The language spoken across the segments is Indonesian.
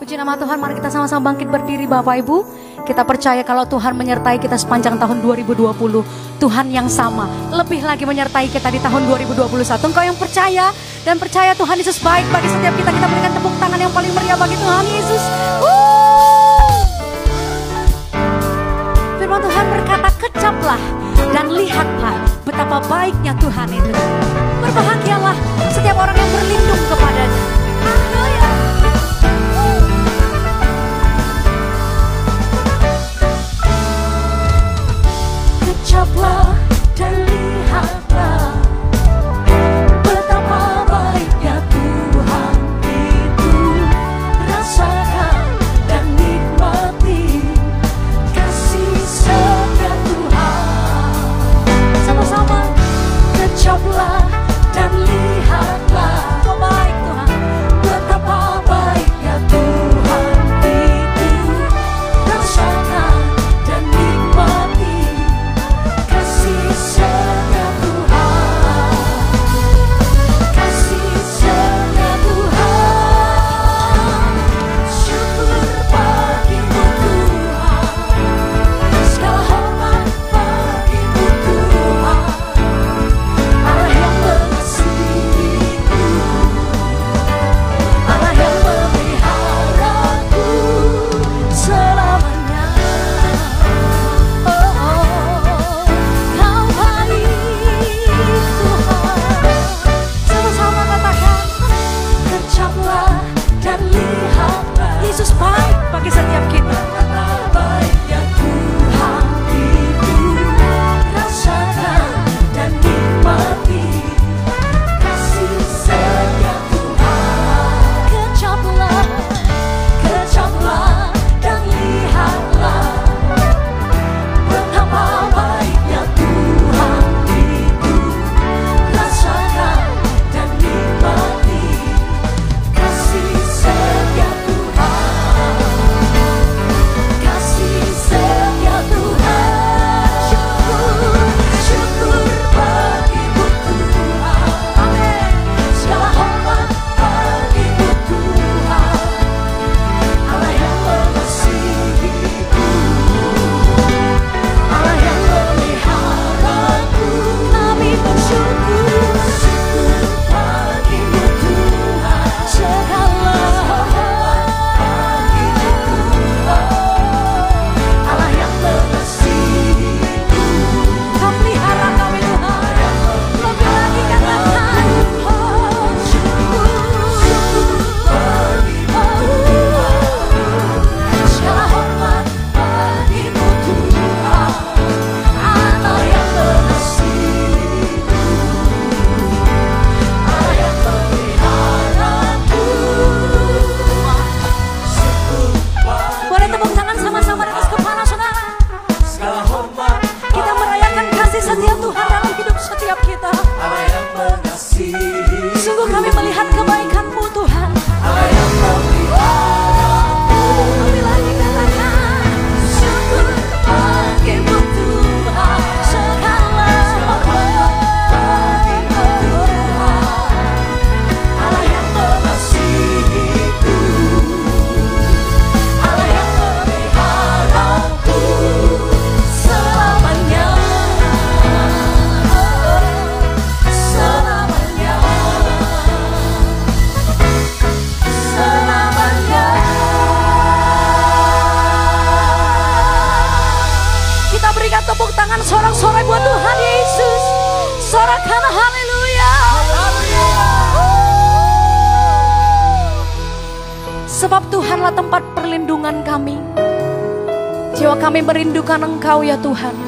Puji nama Tuhan, mari kita sama-sama bangkit berdiri Bapak Ibu. Kita percaya kalau Tuhan menyertai kita sepanjang tahun 2020. Tuhan yang sama, lebih lagi menyertai kita di tahun 2021. Engkau yang percaya dan percaya Tuhan Yesus baik bagi setiap kita. Kita berikan tepuk tangan yang paling meriah bagi Tuhan Yesus. Woo! Firman Tuhan berkata, kecaplah dan lihatlah betapa baiknya Tuhan itu. Berbahagialah setiap orang yang berlindung kepadanya. Haleluya. love. Engkau ya Tuhan.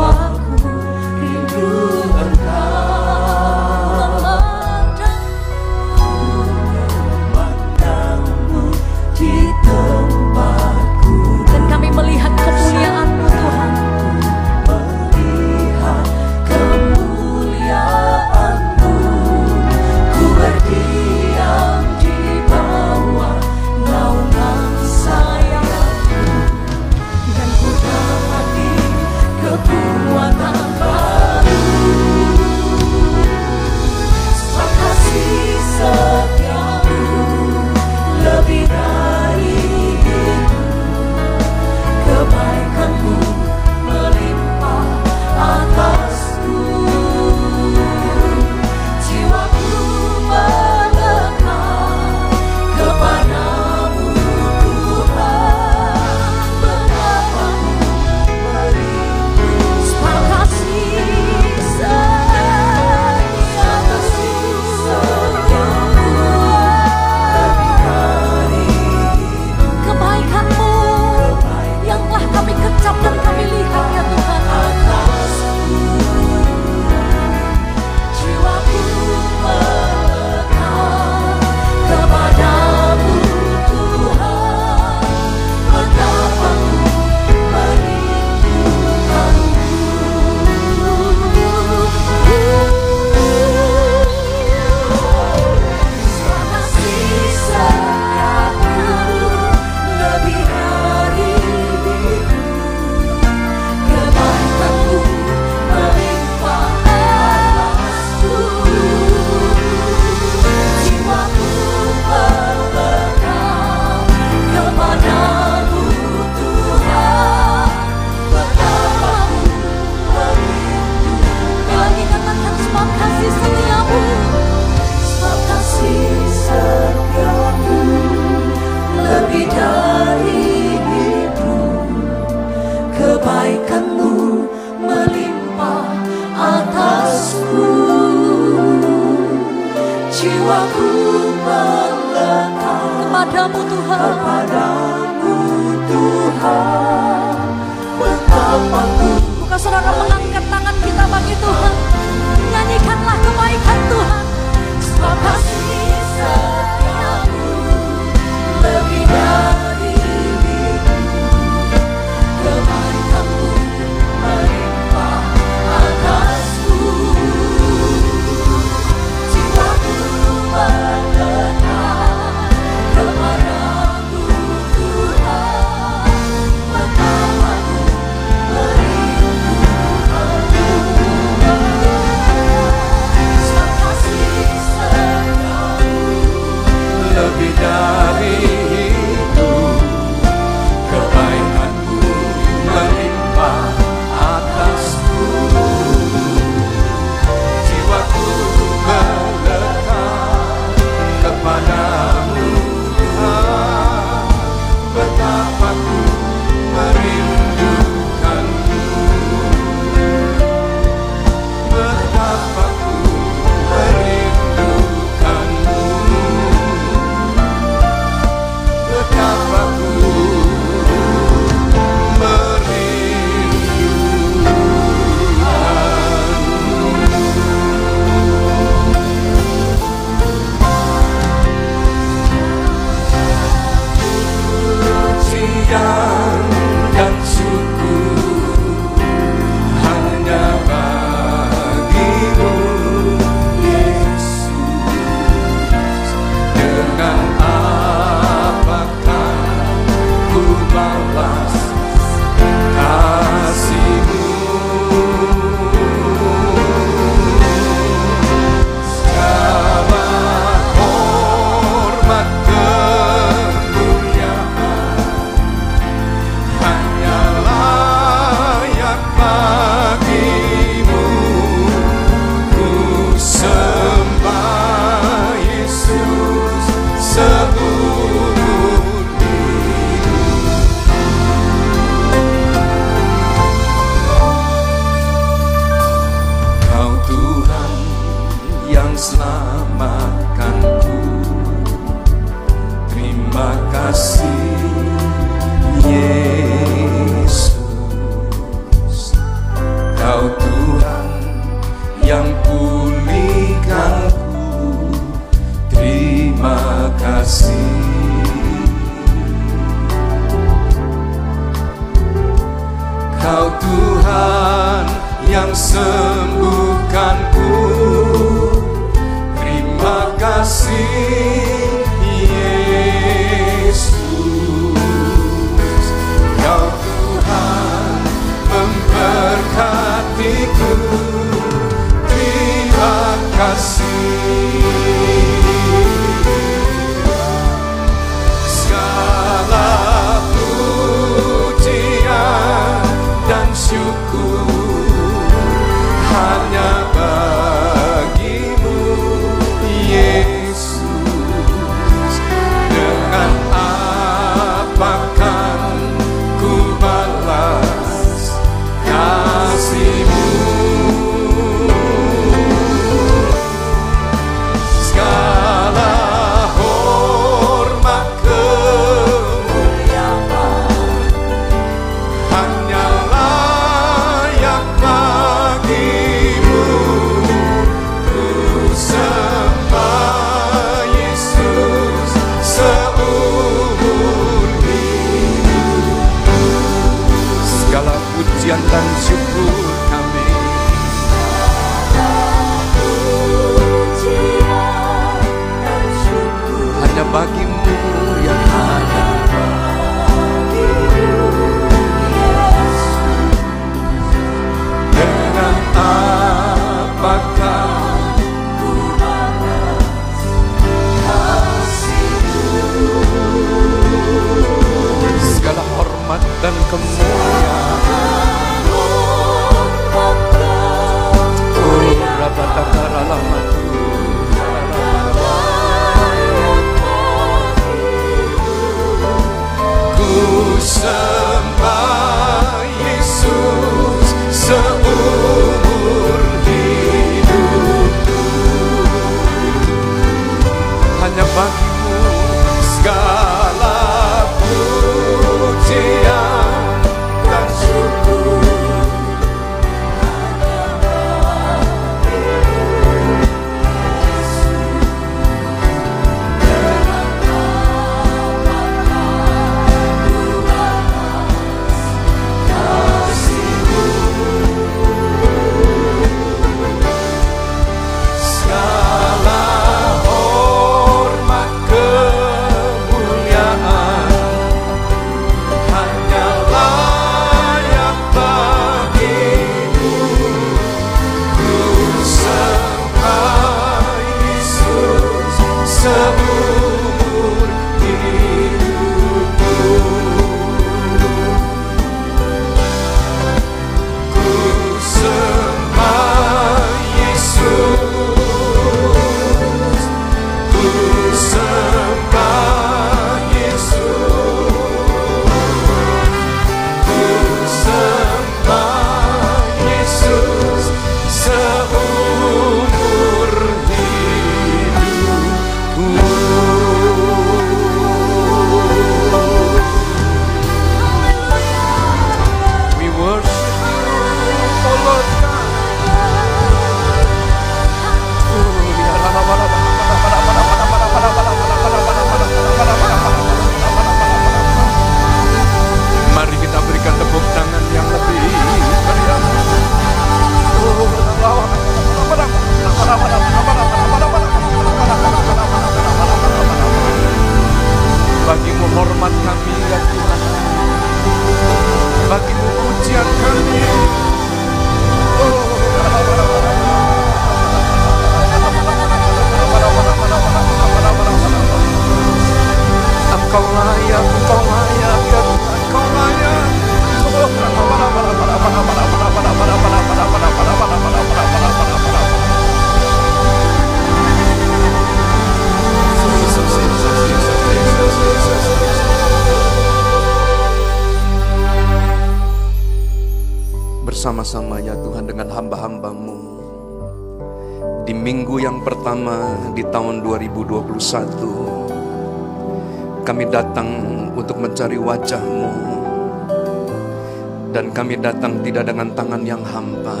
Tidak dengan tangan yang hampa.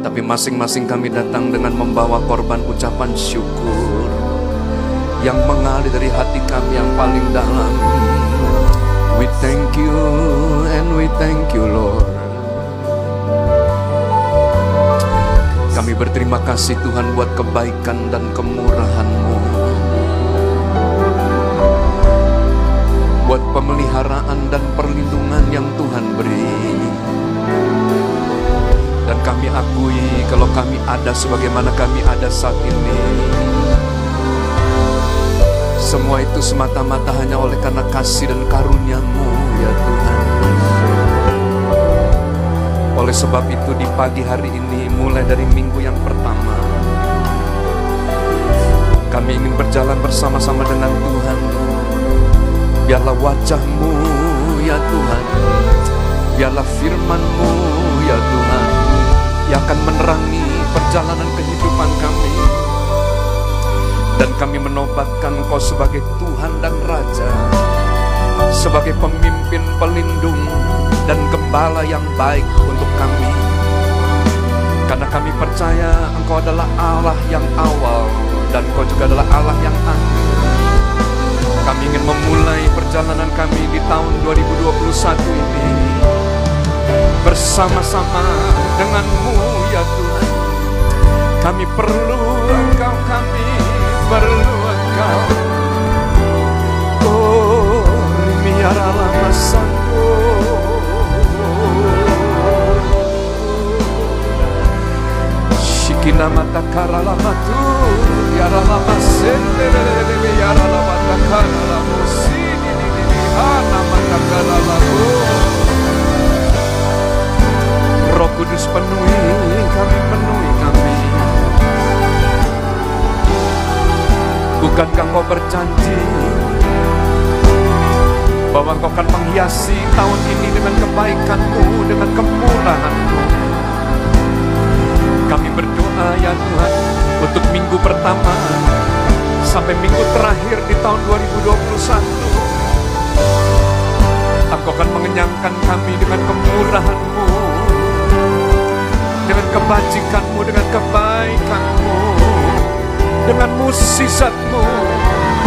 Tapi masing-masing kami datang dengan membawa korban ucapan syukur Yang mengalir dari hati kami yang paling dalam. We thank you and we thank you Lord. Kami berterima kasih Tuhan buat kebaikan dan kemurahan-Mu. Buat pemeliharaan dan perlindungan yang Tuhan beri Dan kami akui kalau kami ada sebagaimana kami ada saat ini. Semua itu semata-mata hanya oleh karena kasih dan karunia-Mu ya Tuhan. Oleh sebab itu di pagi hari ini mulai dari minggu yang pertama Kami ingin berjalan bersama-sama dengan Tuhan. Biarlah wajahmu ya Tuhan. Biarlah firmanmu Yang akan menerangi perjalanan kehidupan kami Dan kami menobatkan Engkau sebagai Tuhan dan Raja Sebagai pemimpin pelindung dan gembala yang baik untuk kami. Karena kami percaya Engkau adalah Allah yang awal dan Engkau juga adalah Allah yang akhir. Kami ingin memulai perjalanan kami di tahun 2021 ini bersama-sama denganmu ya Tuhan. Kami perlu Engkau, kami perlu Engkau. Oh, Rimiara lama Shikina mata kara lama tu Yara lama sende Yara lama takara lama Sini ni ni ni Hana mata kara lama Roh Kudus penuhi kami penuhi kami Bukankah kau berjanji bahwa kau akan menghiasi tahun ini dengan kebaikanmu, dengan kemurahanmu. Kami berdoa ya Tuhan untuk minggu pertama sampai minggu terakhir di tahun 2021. Engkau akan mengenyangkan kami dengan kemurahanmu, dengan kebajikanmu, dengan kebaikanmu, dengan musisatmu,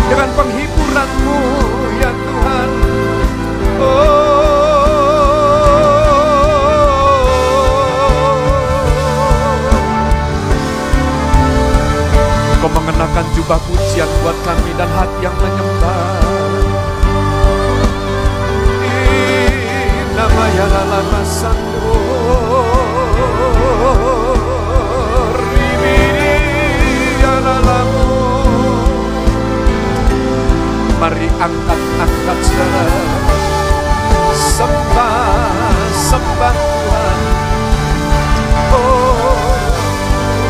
dengan penghiburanmu ya Tuhan. Oh. Kau mengenakan jubah pujian buat kami dan hati yang menyembah. Nama ya lama santo. Mari angkat-angkat saudara Sembah, sembah Tuhan. Oh,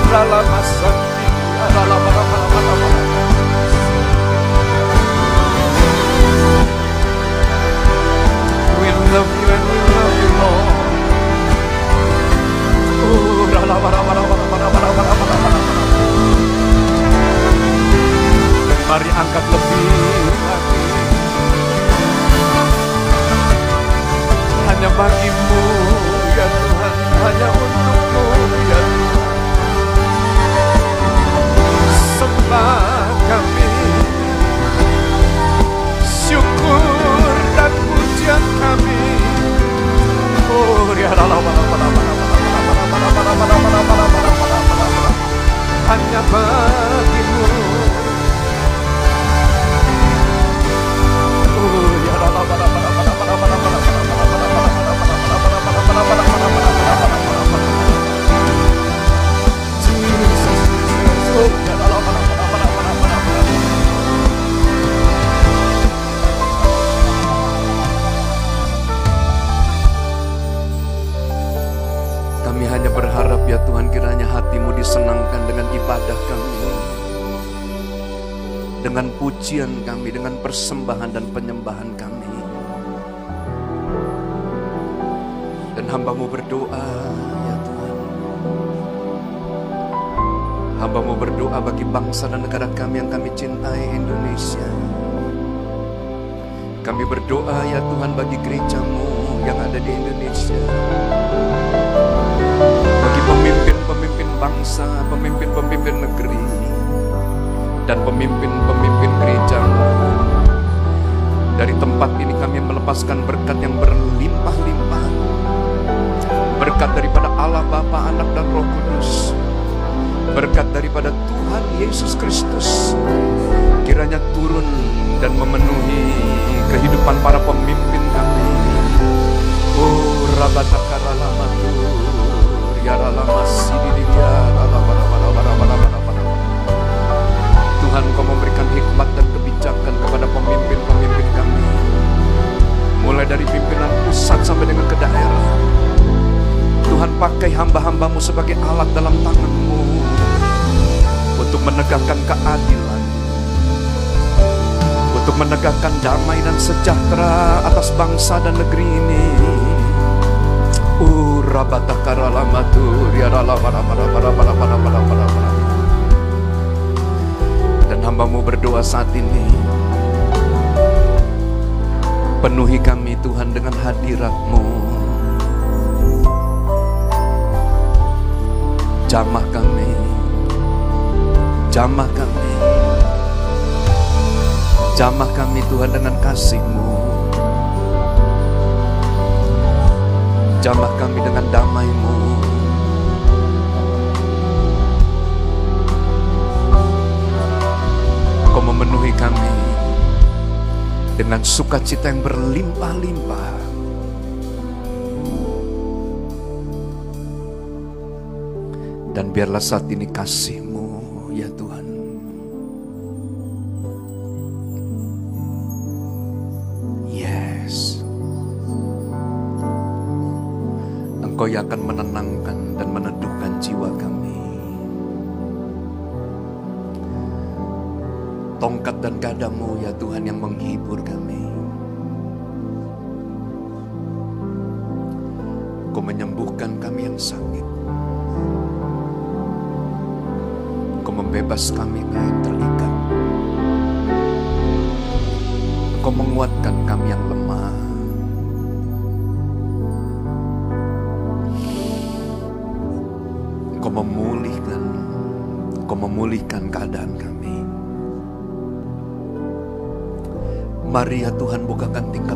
dalam masa dalam We damai dan sejahtera atas bangsa dan negeri ini. Dan hambamu berdoa saat ini. Penuhi kami Tuhan dengan hadiratmu. Jamah kami. Jamah kami. Jamah kami Tuhan dengan kasih-Mu. Jamah kami dengan damai-Mu. Kau memenuhi kami dengan sukacita yang berlimpah-limpah. Dan biarlah saat ini kasih-Mu, Engkau yang akan menenangkan dan meneduhkan jiwa kami. Tongkat dan gadamu Mari ya Tuhan bukakan tingkap-tingkap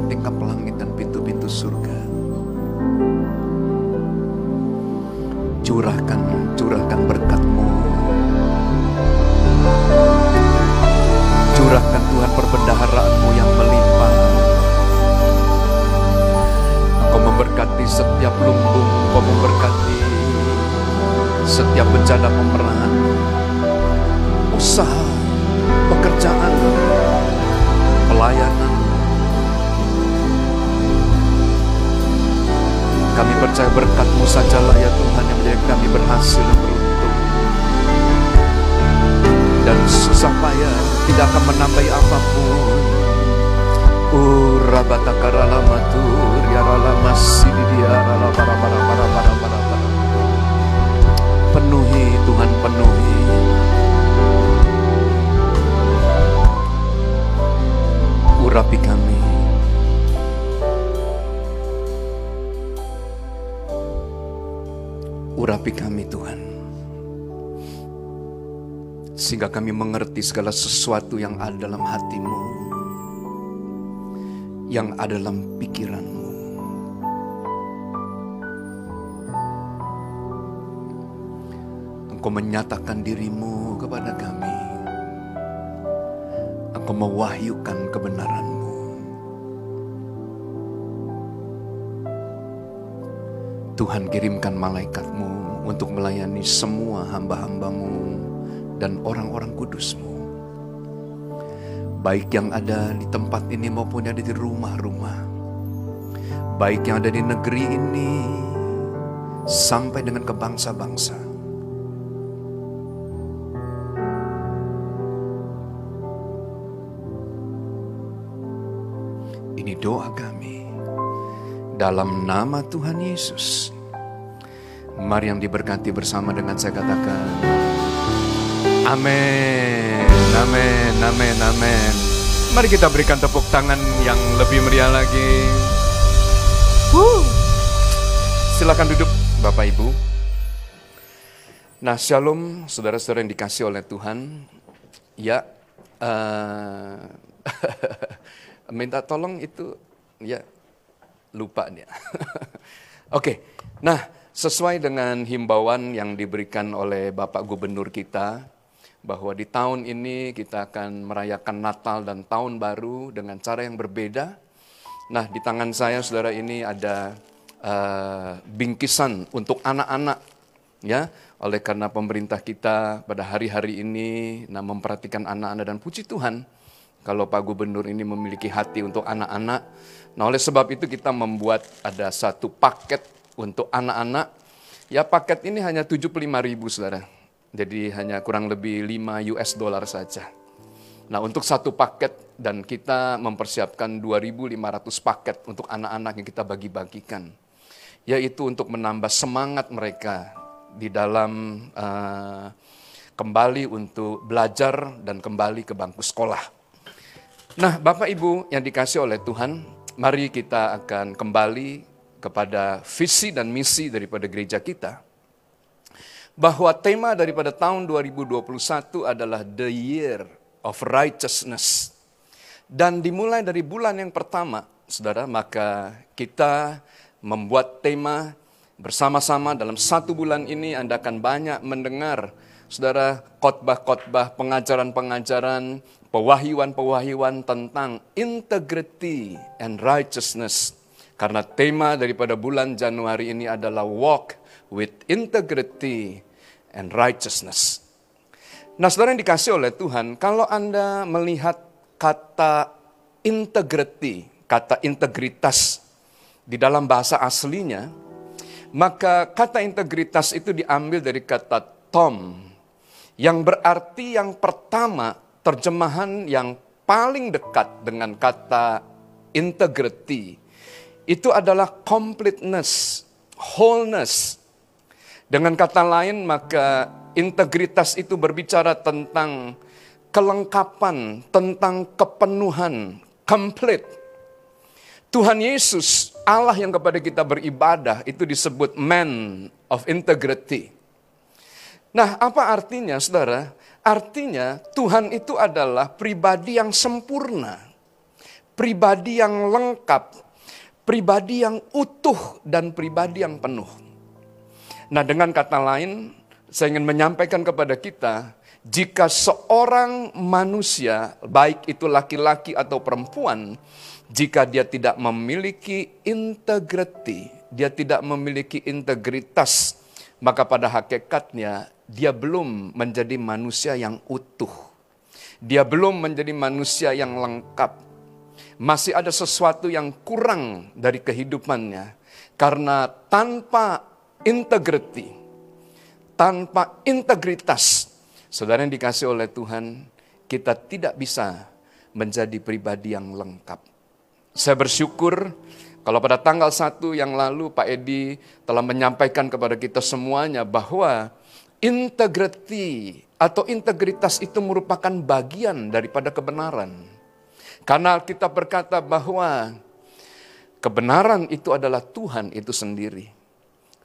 Sehingga kami mengerti segala sesuatu yang ada dalam hatimu. Yang ada dalam pikiranmu. Engkau menyatakan dirimu kepada kami. Engkau mewahyukan kebenaranmu. Tuhan kirimkan malaikatmu untuk melayani semua hamba-hambamu dan orang-orang kudusmu. Baik yang ada di tempat ini maupun yang ada di rumah-rumah. Baik yang ada di negeri ini sampai dengan ke bangsa-bangsa. Ini doa kami dalam nama Tuhan Yesus. Mari yang diberkati bersama dengan saya katakan. Amin, amin, amin, amin. Mari kita berikan tepuk tangan yang lebih meriah lagi. Wuh. Silakan duduk Bapak Ibu. Nah shalom saudara-saudara yang dikasih oleh Tuhan. Ya, eh, minta tolong itu ya lupa dia. Oke, nah sesuai dengan himbauan yang diberikan oleh Bapak Gubernur kita bahwa di tahun ini kita akan merayakan Natal dan Tahun Baru dengan cara yang berbeda. Nah, di tangan saya Saudara ini ada uh, bingkisan untuk anak-anak ya. Oleh karena pemerintah kita pada hari-hari ini nah memperhatikan anak-anak dan puji Tuhan kalau Pak Gubernur ini memiliki hati untuk anak-anak. Nah, oleh sebab itu kita membuat ada satu paket untuk anak-anak, ya paket ini hanya 75 ribu saudara. Jadi hanya kurang lebih 5 US dollar saja. Nah untuk satu paket dan kita mempersiapkan 2.500 paket untuk anak-anak yang kita bagi-bagikan. Yaitu untuk menambah semangat mereka di dalam uh, kembali untuk belajar dan kembali ke bangku sekolah. Nah Bapak Ibu yang dikasih oleh Tuhan, mari kita akan kembali kepada visi dan misi daripada gereja kita, bahwa tema daripada tahun 2021 adalah The Year of Righteousness. Dan dimulai dari bulan yang pertama, saudara, maka kita membuat tema bersama-sama dalam satu bulan ini Anda akan banyak mendengar, saudara, khotbah-khotbah, pengajaran-pengajaran, pewahyuan-pewahyuan tentang integrity and righteousness karena tema daripada bulan Januari ini adalah walk with integrity and righteousness. Nah saudara yang dikasih oleh Tuhan, kalau Anda melihat kata integrity, kata integritas di dalam bahasa aslinya, maka kata integritas itu diambil dari kata tom, yang berarti yang pertama terjemahan yang paling dekat dengan kata integrity itu adalah completeness, wholeness. Dengan kata lain, maka integritas itu berbicara tentang kelengkapan, tentang kepenuhan, complete. Tuhan Yesus, Allah yang kepada kita beribadah, itu disebut man of integrity. Nah, apa artinya, saudara? Artinya, Tuhan itu adalah pribadi yang sempurna, pribadi yang lengkap, pribadi yang utuh dan pribadi yang penuh. Nah, dengan kata lain, saya ingin menyampaikan kepada kita, jika seorang manusia, baik itu laki-laki atau perempuan, jika dia tidak memiliki integriti, dia tidak memiliki integritas, maka pada hakikatnya dia belum menjadi manusia yang utuh. Dia belum menjadi manusia yang lengkap masih ada sesuatu yang kurang dari kehidupannya. Karena tanpa integriti, tanpa integritas, saudara yang dikasih oleh Tuhan, kita tidak bisa menjadi pribadi yang lengkap. Saya bersyukur kalau pada tanggal 1 yang lalu Pak Edi telah menyampaikan kepada kita semuanya bahwa integriti atau integritas itu merupakan bagian daripada kebenaran. Karena kita berkata bahwa kebenaran itu adalah Tuhan itu sendiri.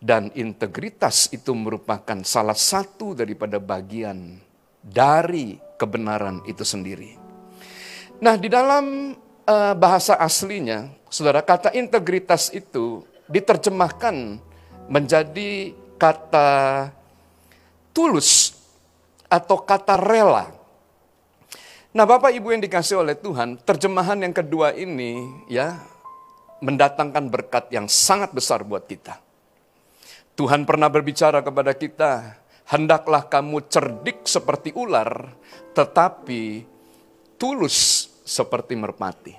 Dan integritas itu merupakan salah satu daripada bagian dari kebenaran itu sendiri. Nah, di dalam uh, bahasa aslinya, saudara, kata integritas itu diterjemahkan menjadi kata tulus atau kata rela. Nah, Bapak Ibu yang dikasih oleh Tuhan, terjemahan yang kedua ini ya mendatangkan berkat yang sangat besar buat kita. Tuhan pernah berbicara kepada kita, hendaklah kamu cerdik seperti ular, tetapi tulus seperti merpati.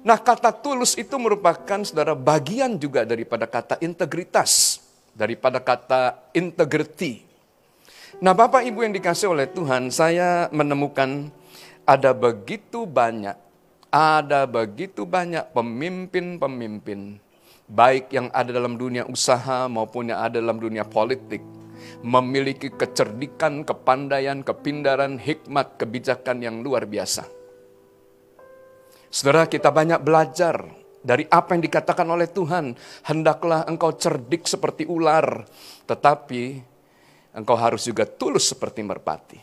Nah, kata tulus itu merupakan saudara bagian juga daripada kata integritas, daripada kata integrity. Nah, Bapak Ibu yang dikasih oleh Tuhan, saya menemukan ada begitu banyak, ada begitu banyak pemimpin-pemimpin baik yang ada dalam dunia usaha maupun yang ada dalam dunia politik, memiliki kecerdikan, kepandaian, kepindaran, hikmat, kebijakan yang luar biasa. Saudara, kita banyak belajar dari apa yang dikatakan oleh Tuhan. Hendaklah engkau cerdik seperti ular, tetapi engkau harus juga tulus seperti merpati.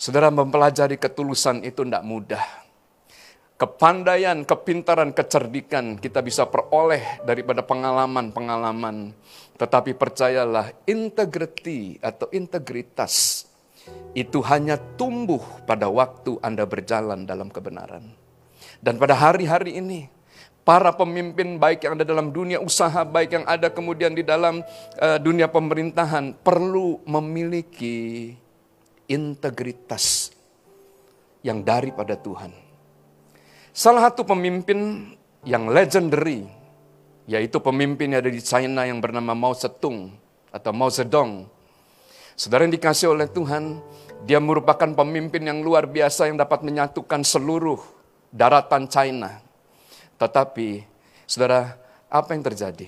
Saudara mempelajari ketulusan itu tidak mudah. Kepandaian, kepintaran, kecerdikan kita bisa peroleh daripada pengalaman-pengalaman. Tetapi percayalah, integriti atau integritas itu hanya tumbuh pada waktu Anda berjalan dalam kebenaran. Dan pada hari-hari ini, para pemimpin baik yang ada dalam dunia usaha, baik yang ada kemudian di dalam uh, dunia pemerintahan, perlu memiliki integritas yang daripada Tuhan. Salah satu pemimpin yang legendary, yaitu pemimpin yang ada di China yang bernama Mao Zedong atau Mao Zedong. Saudara yang dikasih oleh Tuhan, dia merupakan pemimpin yang luar biasa yang dapat menyatukan seluruh daratan China. Tetapi, saudara, apa yang terjadi?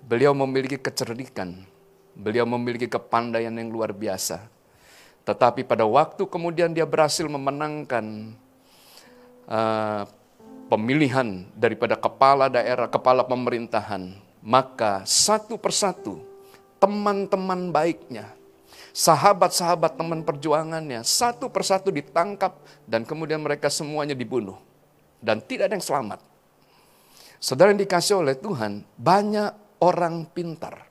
Beliau memiliki kecerdikan, beliau memiliki kepandaian yang luar biasa. Tetapi pada waktu kemudian dia berhasil memenangkan uh, pemilihan daripada kepala daerah, kepala pemerintahan, maka satu persatu teman-teman baiknya, sahabat-sahabat teman perjuangannya satu persatu ditangkap dan kemudian mereka semuanya dibunuh. Dan tidak ada yang selamat. Saudara yang dikasih oleh Tuhan, banyak orang pintar.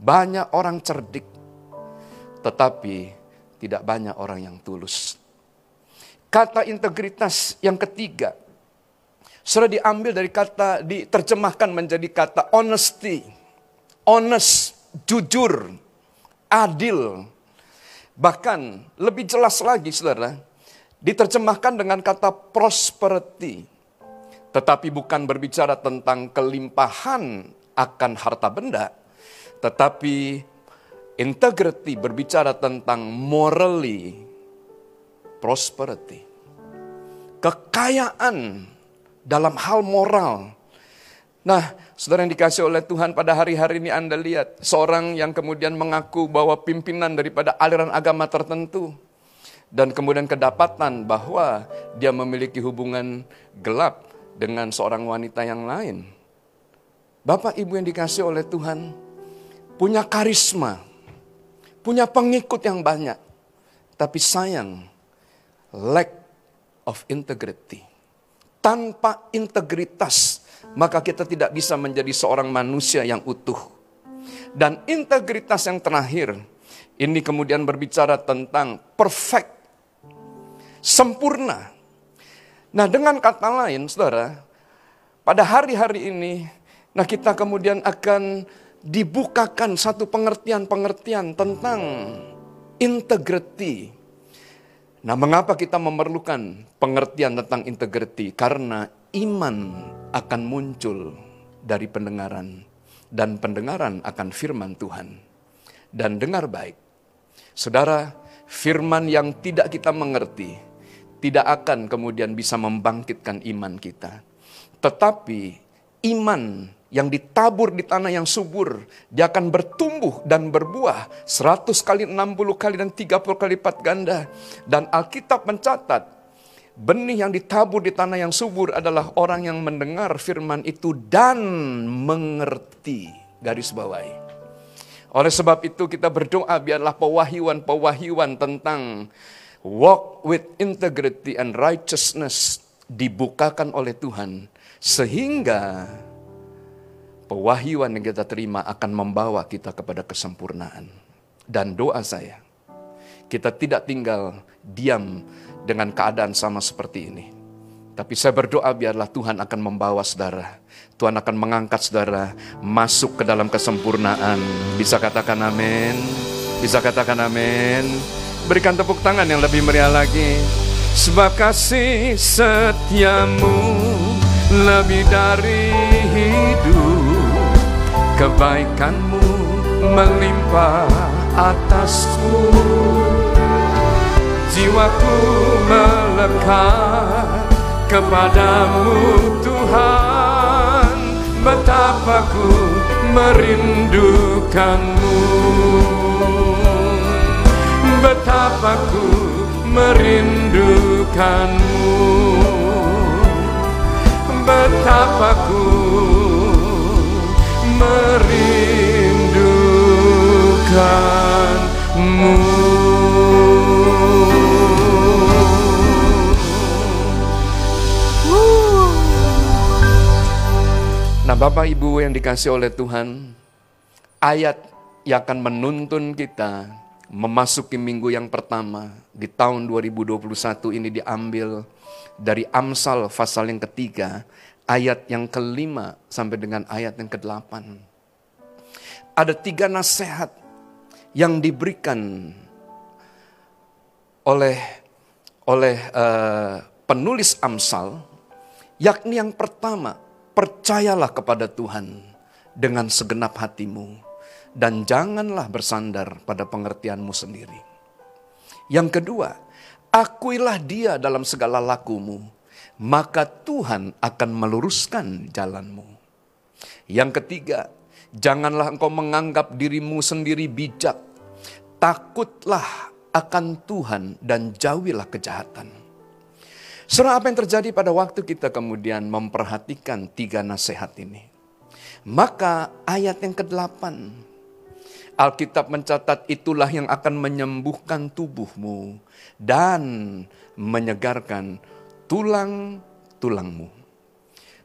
Banyak orang cerdik. Tetapi tidak banyak orang yang tulus. Kata integritas yang ketiga, sudah diambil dari kata, diterjemahkan menjadi kata honesty. Honest, jujur, adil. Bahkan lebih jelas lagi saudara, diterjemahkan dengan kata prosperity. Tetapi bukan berbicara tentang kelimpahan akan harta benda, tetapi integrity berbicara tentang morally prosperity. Kekayaan dalam hal moral. Nah, Saudara yang dikasih oleh Tuhan pada hari-hari ini Anda lihat seorang yang kemudian mengaku bahwa pimpinan daripada aliran agama tertentu dan kemudian kedapatan bahwa dia memiliki hubungan gelap dengan seorang wanita yang lain. Bapak Ibu yang dikasih oleh Tuhan punya karisma, punya pengikut yang banyak. Tapi sayang, lack of integrity. Tanpa integritas, maka kita tidak bisa menjadi seorang manusia yang utuh. Dan integritas yang terakhir, ini kemudian berbicara tentang perfect, sempurna. Nah dengan kata lain, saudara, pada hari-hari ini, nah kita kemudian akan dibukakan satu pengertian-pengertian tentang integrity. Nah mengapa kita memerlukan pengertian tentang integrity? Karena iman akan muncul dari pendengaran dan pendengaran akan firman Tuhan. Dan dengar baik. Saudara, firman yang tidak kita mengerti tidak akan kemudian bisa membangkitkan iman kita. Tetapi iman yang ditabur di tanah yang subur, dia akan bertumbuh dan berbuah 100 kali, 60 kali, dan 30 kali lipat ganda. Dan Alkitab mencatat, Benih yang ditabur di tanah yang subur adalah orang yang mendengar firman itu dan mengerti. Garis bawahi. Oleh sebab itu kita berdoa biarlah pewahyuan-pewahyuan tentang walk with integrity and righteousness dibukakan oleh Tuhan. Sehingga pewahyuan yang kita terima akan membawa kita kepada kesempurnaan. Dan doa saya, kita tidak tinggal diam dengan keadaan sama seperti ini. Tapi saya berdoa biarlah Tuhan akan membawa saudara. Tuhan akan mengangkat saudara masuk ke dalam kesempurnaan. Bisa katakan amin. Bisa katakan amin. Berikan tepuk tangan yang lebih meriah lagi. Sebab kasih setiamu lebih dari hidup. Kebaikanmu melimpah atasku. Jiwaku melekat kepadamu Tuhan. Betapa ku merindukanmu. Betapa ku merindukanmu. Betapa ku merindukanmu. Nah Bapak Ibu yang dikasih oleh Tuhan, ayat yang akan menuntun kita memasuki minggu yang pertama di tahun 2021 ini diambil dari Amsal pasal yang ketiga, ayat yang kelima sampai dengan ayat yang kedelapan. Ada tiga nasihat yang diberikan oleh oleh eh, penulis Amsal, yakni yang pertama, percayalah kepada Tuhan dengan segenap hatimu dan janganlah bersandar pada pengertianmu sendiri. Yang kedua, akuilah dia dalam segala lakumu, maka Tuhan akan meluruskan jalanmu. Yang ketiga, janganlah engkau menganggap dirimu sendiri bijak. Takutlah akan Tuhan dan jauhilah kejahatan. Saudara, apa yang terjadi pada waktu kita kemudian memperhatikan tiga nasihat ini? Maka ayat yang ke-8, Alkitab mencatat itulah yang akan menyembuhkan tubuhmu dan menyegarkan tulang-tulangmu.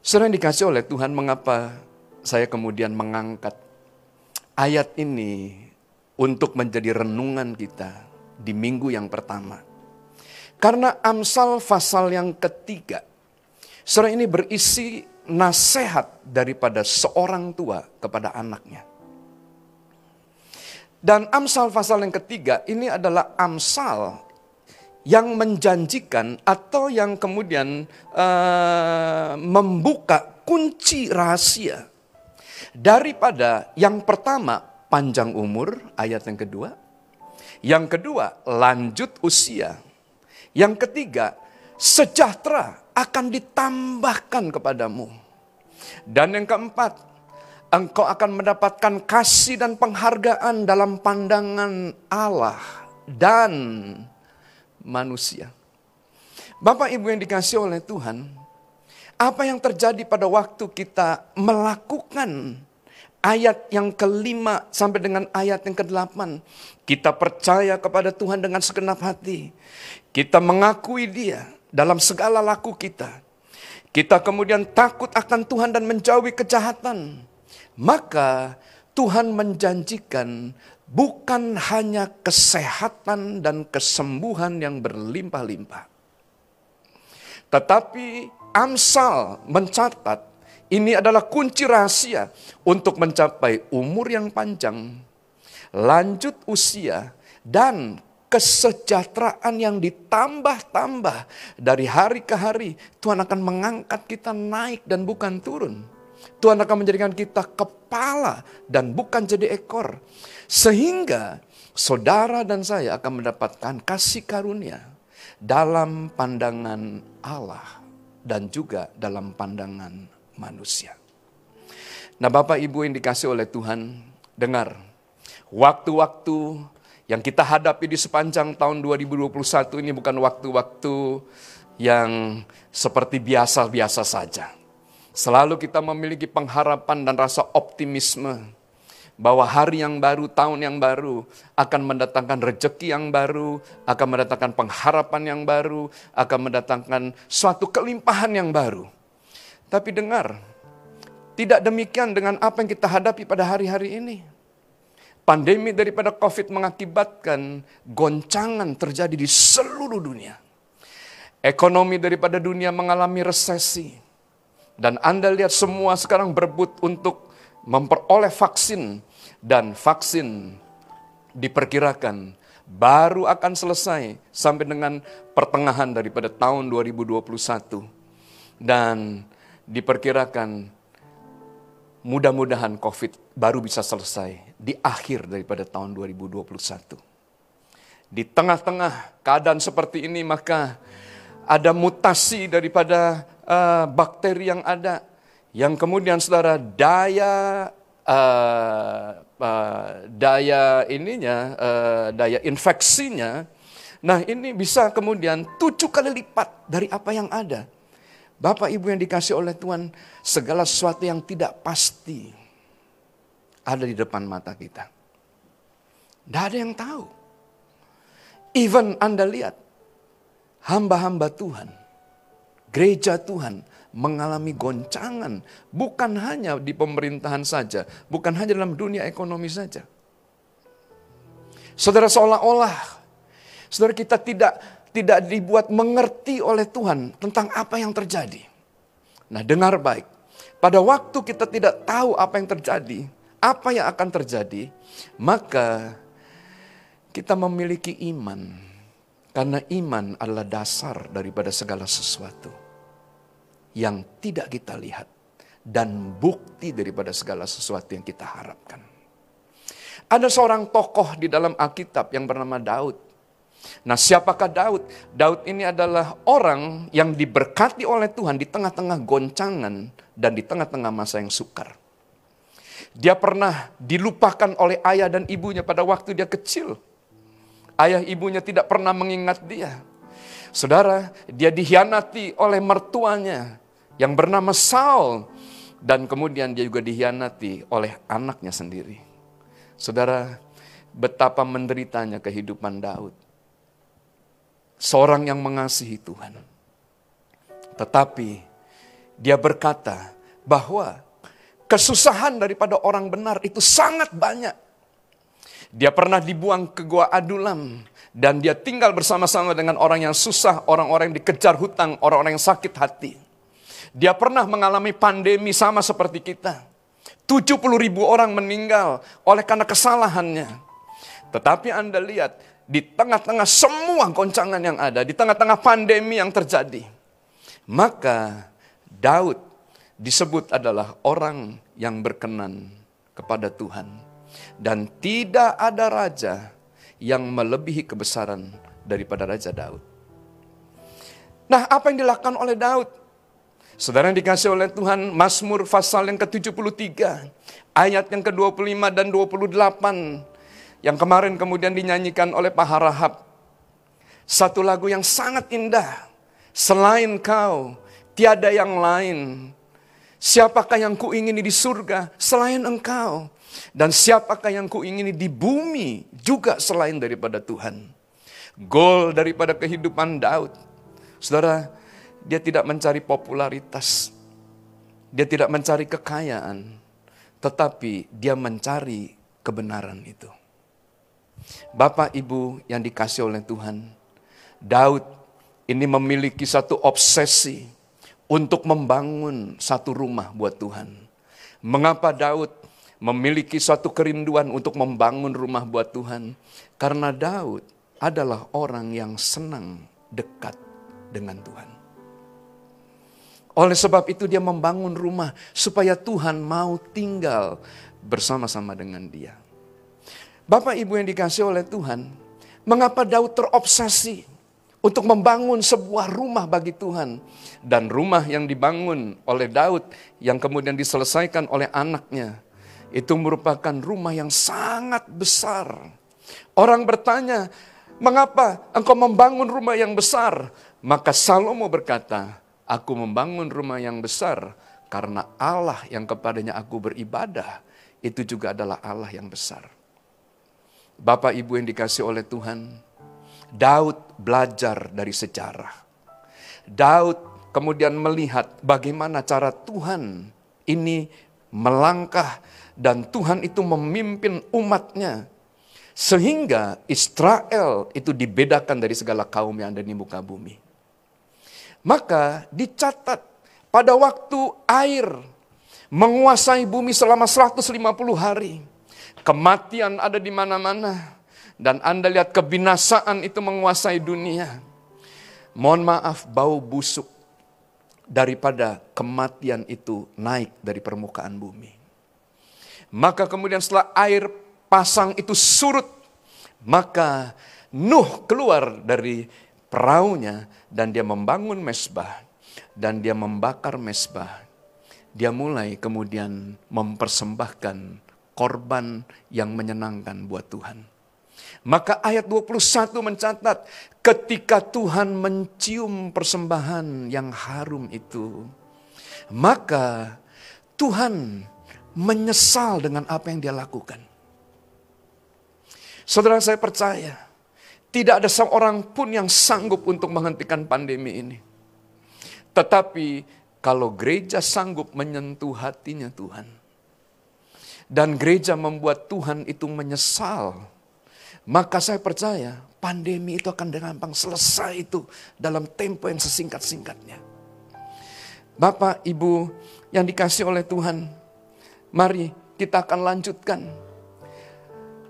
Saudara yang dikasih oleh Tuhan, mengapa saya kemudian mengangkat ayat ini untuk menjadi renungan kita di minggu yang pertama. Karena Amsal pasal yang ketiga, surah ini berisi nasihat daripada seorang tua kepada anaknya. Dan Amsal pasal yang ketiga ini adalah Amsal yang menjanjikan atau yang kemudian uh, membuka kunci rahasia daripada yang pertama panjang umur ayat yang kedua, yang kedua lanjut usia yang ketiga, sejahtera akan ditambahkan kepadamu. Dan yang keempat, engkau akan mendapatkan kasih dan penghargaan dalam pandangan Allah dan manusia. Bapak Ibu yang dikasih oleh Tuhan, apa yang terjadi pada waktu kita melakukan ayat yang kelima sampai dengan ayat yang kedelapan. Kita percaya kepada Tuhan dengan segenap hati. Kita mengakui dia dalam segala laku kita. Kita kemudian takut akan Tuhan dan menjauhi kejahatan. Maka Tuhan menjanjikan bukan hanya kesehatan dan kesembuhan yang berlimpah-limpah. Tetapi Amsal mencatat ini adalah kunci rahasia untuk mencapai umur yang panjang, lanjut usia, dan kesejahteraan yang ditambah-tambah dari hari ke hari. Tuhan akan mengangkat kita naik dan bukan turun. Tuhan akan menjadikan kita kepala dan bukan jadi ekor. Sehingga saudara dan saya akan mendapatkan kasih karunia dalam pandangan Allah dan juga dalam pandangan manusia. Nah Bapak Ibu yang dikasih oleh Tuhan, dengar. Waktu-waktu yang kita hadapi di sepanjang tahun 2021 ini bukan waktu-waktu yang seperti biasa-biasa saja. Selalu kita memiliki pengharapan dan rasa optimisme bahwa hari yang baru, tahun yang baru akan mendatangkan rejeki yang baru, akan mendatangkan pengharapan yang baru, akan mendatangkan suatu kelimpahan yang baru. Tapi dengar, tidak demikian dengan apa yang kita hadapi pada hari-hari ini. Pandemi daripada COVID mengakibatkan goncangan terjadi di seluruh dunia. Ekonomi daripada dunia mengalami resesi. Dan Anda lihat semua sekarang berebut untuk memperoleh vaksin. Dan vaksin diperkirakan baru akan selesai sampai dengan pertengahan daripada tahun 2021. Dan diperkirakan mudah-mudahan COVID baru bisa selesai di akhir daripada tahun 2021. Di tengah-tengah keadaan seperti ini maka ada mutasi daripada uh, bakteri yang ada Yang kemudian saudara daya uh, uh, daya ininya, uh, daya infeksinya, nah ini bisa kemudian tujuh kali lipat dari apa yang ada. Bapak Ibu yang dikasih oleh Tuhan, segala sesuatu yang tidak pasti ada di depan mata kita. Tidak ada yang tahu. Even Anda lihat, hamba-hamba Tuhan, gereja Tuhan mengalami goncangan. Bukan hanya di pemerintahan saja, bukan hanya dalam dunia ekonomi saja. Saudara seolah-olah, saudara kita tidak tidak dibuat mengerti oleh Tuhan tentang apa yang terjadi. Nah, dengar baik. Pada waktu kita tidak tahu apa yang terjadi, apa yang akan terjadi, maka kita memiliki iman. Karena iman adalah dasar daripada segala sesuatu yang tidak kita lihat dan bukti daripada segala sesuatu yang kita harapkan. Ada seorang tokoh di dalam Alkitab yang bernama Daud. Nah, siapakah Daud? Daud ini adalah orang yang diberkati oleh Tuhan di tengah-tengah goncangan dan di tengah-tengah masa yang sukar. Dia pernah dilupakan oleh ayah dan ibunya pada waktu dia kecil. Ayah ibunya tidak pernah mengingat dia. Saudara, dia dihianati oleh mertuanya yang bernama Saul. Dan kemudian dia juga dihianati oleh anaknya sendiri. Saudara, betapa menderitanya kehidupan Daud. Seorang yang mengasihi Tuhan. Tetapi dia berkata bahwa kesusahan daripada orang benar itu sangat banyak. Dia pernah dibuang ke gua Adulam dan dia tinggal bersama-sama dengan orang yang susah, orang-orang yang dikejar hutang, orang-orang yang sakit hati. Dia pernah mengalami pandemi sama seperti kita. 70 ribu orang meninggal oleh karena kesalahannya. Tetapi Anda lihat, di tengah-tengah semua goncangan yang ada, di tengah-tengah pandemi yang terjadi, maka Daud disebut adalah orang yang berkenan kepada Tuhan. Dan tidak ada raja yang melebihi kebesaran daripada Raja Daud. Nah, apa yang dilakukan oleh Daud? Saudara yang dikasih oleh Tuhan, Mazmur pasal yang ke-73, ayat yang ke-25 dan 28, yang kemarin kemudian dinyanyikan oleh Pak Harahap. Satu lagu yang sangat indah, selain kau, tiada yang lain. Siapakah yang kuingini di surga selain engkau? Dan siapakah yang kuingini di bumi juga selain daripada Tuhan? Gol daripada kehidupan Daud. Saudara, dia tidak mencari popularitas. Dia tidak mencari kekayaan. Tetapi dia mencari kebenaran itu. Bapak Ibu yang dikasih oleh Tuhan. Daud ini memiliki satu obsesi untuk membangun satu rumah buat Tuhan. Mengapa Daud memiliki suatu kerinduan untuk membangun rumah buat Tuhan? Karena Daud adalah orang yang senang dekat dengan Tuhan. Oleh sebab itu dia membangun rumah supaya Tuhan mau tinggal bersama-sama dengan dia. Bapak Ibu yang dikasih oleh Tuhan, mengapa Daud terobsesi untuk membangun sebuah rumah bagi Tuhan dan rumah yang dibangun oleh Daud yang kemudian diselesaikan oleh anaknya itu merupakan rumah yang sangat besar. Orang bertanya, "Mengapa engkau membangun rumah yang besar?" Maka Salomo berkata, Aku membangun rumah yang besar karena Allah yang kepadanya aku beribadah itu juga adalah Allah yang besar. Bapak Ibu yang dikasih oleh Tuhan, Daud belajar dari sejarah. Daud kemudian melihat bagaimana cara Tuhan ini melangkah dan Tuhan itu memimpin umatnya. Sehingga Israel itu dibedakan dari segala kaum yang ada di muka bumi. Maka dicatat pada waktu air menguasai bumi selama 150 hari. Kematian ada di mana-mana. Dan Anda lihat kebinasaan itu menguasai dunia. Mohon maaf bau busuk daripada kematian itu naik dari permukaan bumi. Maka kemudian setelah air pasang itu surut, maka Nuh keluar dari perahunya dan dia membangun mesbah dan dia membakar mesbah dia mulai kemudian mempersembahkan korban yang menyenangkan buat Tuhan. Maka ayat 21 mencatat ketika Tuhan mencium persembahan yang harum itu, maka Tuhan menyesal dengan apa yang dia lakukan. Saudara saya percaya, tidak ada seorang pun yang sanggup untuk menghentikan pandemi ini. Tetapi kalau gereja sanggup menyentuh hatinya Tuhan, dan gereja membuat Tuhan itu menyesal, maka saya percaya pandemi itu akan gampang selesai itu dalam tempo yang sesingkat-singkatnya. Bapak, Ibu yang dikasih oleh Tuhan, mari kita akan lanjutkan.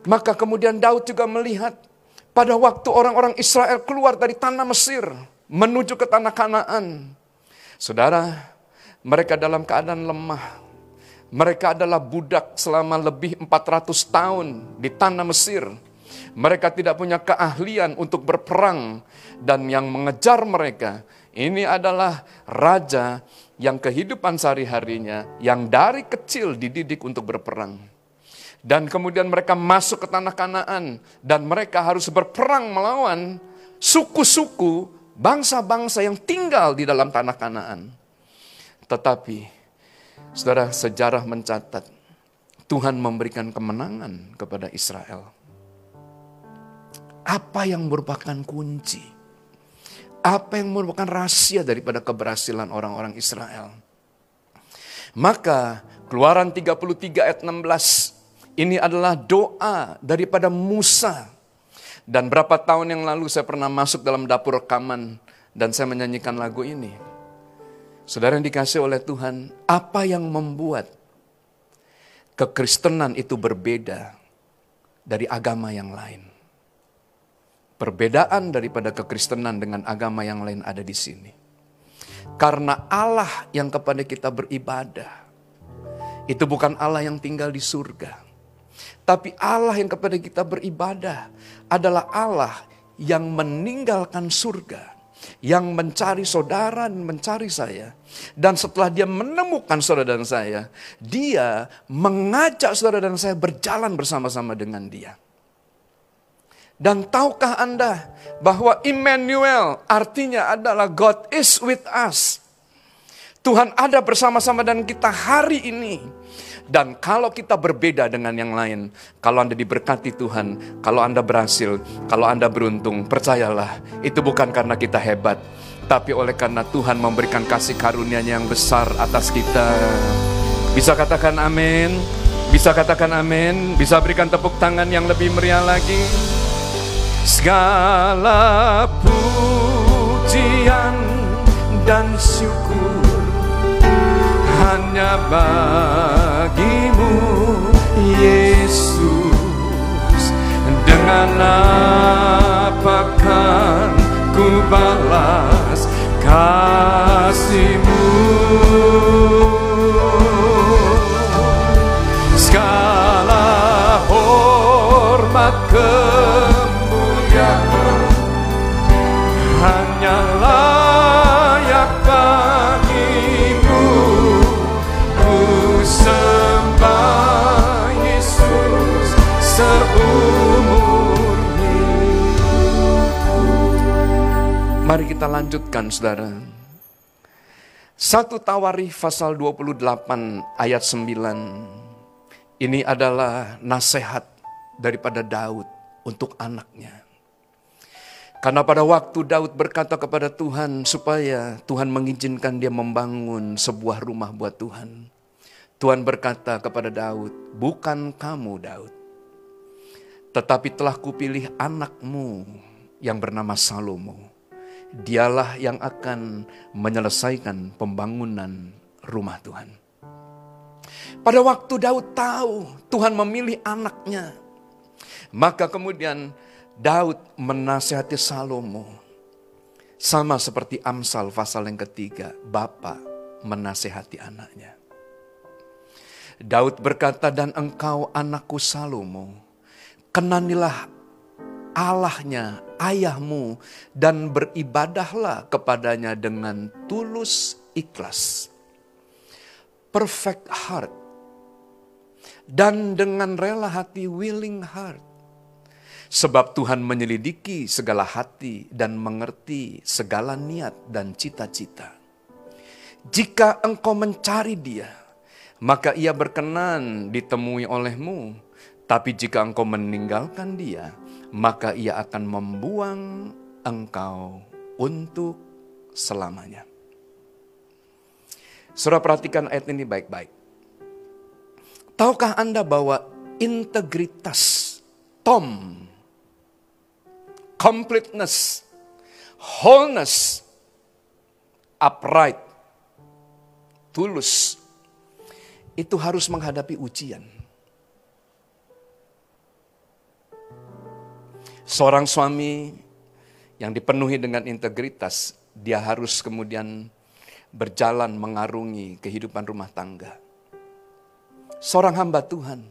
Maka kemudian Daud juga melihat pada waktu orang-orang Israel keluar dari tanah Mesir menuju ke tanah Kanaan. Saudara, mereka dalam keadaan lemah. Mereka adalah budak selama lebih 400 tahun di tanah Mesir. Mereka tidak punya keahlian untuk berperang dan yang mengejar mereka ini adalah raja yang kehidupan sehari-harinya yang dari kecil dididik untuk berperang. Dan kemudian mereka masuk ke tanah Kanaan dan mereka harus berperang melawan suku-suku bangsa-bangsa yang tinggal di dalam tanah Kanaan. Tetapi Saudara sejarah mencatat Tuhan memberikan kemenangan kepada Israel. Apa yang merupakan kunci? Apa yang merupakan rahasia daripada keberhasilan orang-orang Israel? Maka keluaran 33 ayat 16 ini adalah doa daripada Musa. Dan berapa tahun yang lalu saya pernah masuk dalam dapur rekaman dan saya menyanyikan lagu ini. Saudara yang dikasih oleh Tuhan, apa yang membuat kekristenan itu berbeda dari agama yang lain? Perbedaan daripada kekristenan dengan agama yang lain ada di sini. Karena Allah yang kepada kita beribadah, itu bukan Allah yang tinggal di surga. Tapi Allah yang kepada kita beribadah adalah Allah yang meninggalkan surga. Yang mencari saudara dan mencari saya. Dan setelah dia menemukan saudara dan saya, dia mengajak saudara dan saya berjalan bersama-sama dengan dia. Dan tahukah Anda bahwa Immanuel artinya adalah God is with us. Tuhan ada bersama-sama dan kita hari ini. Dan kalau kita berbeda dengan yang lain, kalau Anda diberkati Tuhan, kalau Anda berhasil, kalau Anda beruntung, percayalah, itu bukan karena kita hebat, tapi oleh karena Tuhan memberikan kasih karunia-Nya yang besar atas kita. Bisa katakan amin? Bisa katakan amin? Bisa berikan tepuk tangan yang lebih meriah lagi? Segala pujian dan syukur hanya bagimu Yesus. Dengan apakan ku balas kasihmu kita lanjutkan saudara Satu Tawarikh pasal 28 ayat 9 Ini adalah nasihat daripada Daud untuk anaknya karena pada waktu Daud berkata kepada Tuhan supaya Tuhan mengizinkan dia membangun sebuah rumah buat Tuhan. Tuhan berkata kepada Daud, bukan kamu Daud. Tetapi telah kupilih anakmu yang bernama Salomo. Dialah yang akan menyelesaikan pembangunan rumah Tuhan. Pada waktu Daud tahu Tuhan memilih anaknya. Maka kemudian Daud menasihati Salomo. Sama seperti Amsal pasal yang ketiga, Bapak menasihati anaknya. Daud berkata, dan engkau anakku Salomo, kenanilah Allahnya, ayahmu, dan beribadahlah kepadanya dengan tulus ikhlas. perfect heart dan dengan rela hati willing heart. Sebab Tuhan menyelidiki segala hati dan mengerti segala niat dan cita-cita. Jika engkau mencari dia, maka ia berkenan ditemui olehmu. Tapi jika engkau meninggalkan dia, maka ia akan membuang engkau untuk selamanya. Saudara perhatikan ayat ini baik-baik. Tahukah Anda bahwa integritas, tom, completeness, wholeness, upright, tulus, itu harus menghadapi ujian. Seorang suami yang dipenuhi dengan integritas, dia harus kemudian berjalan mengarungi kehidupan rumah tangga. Seorang hamba Tuhan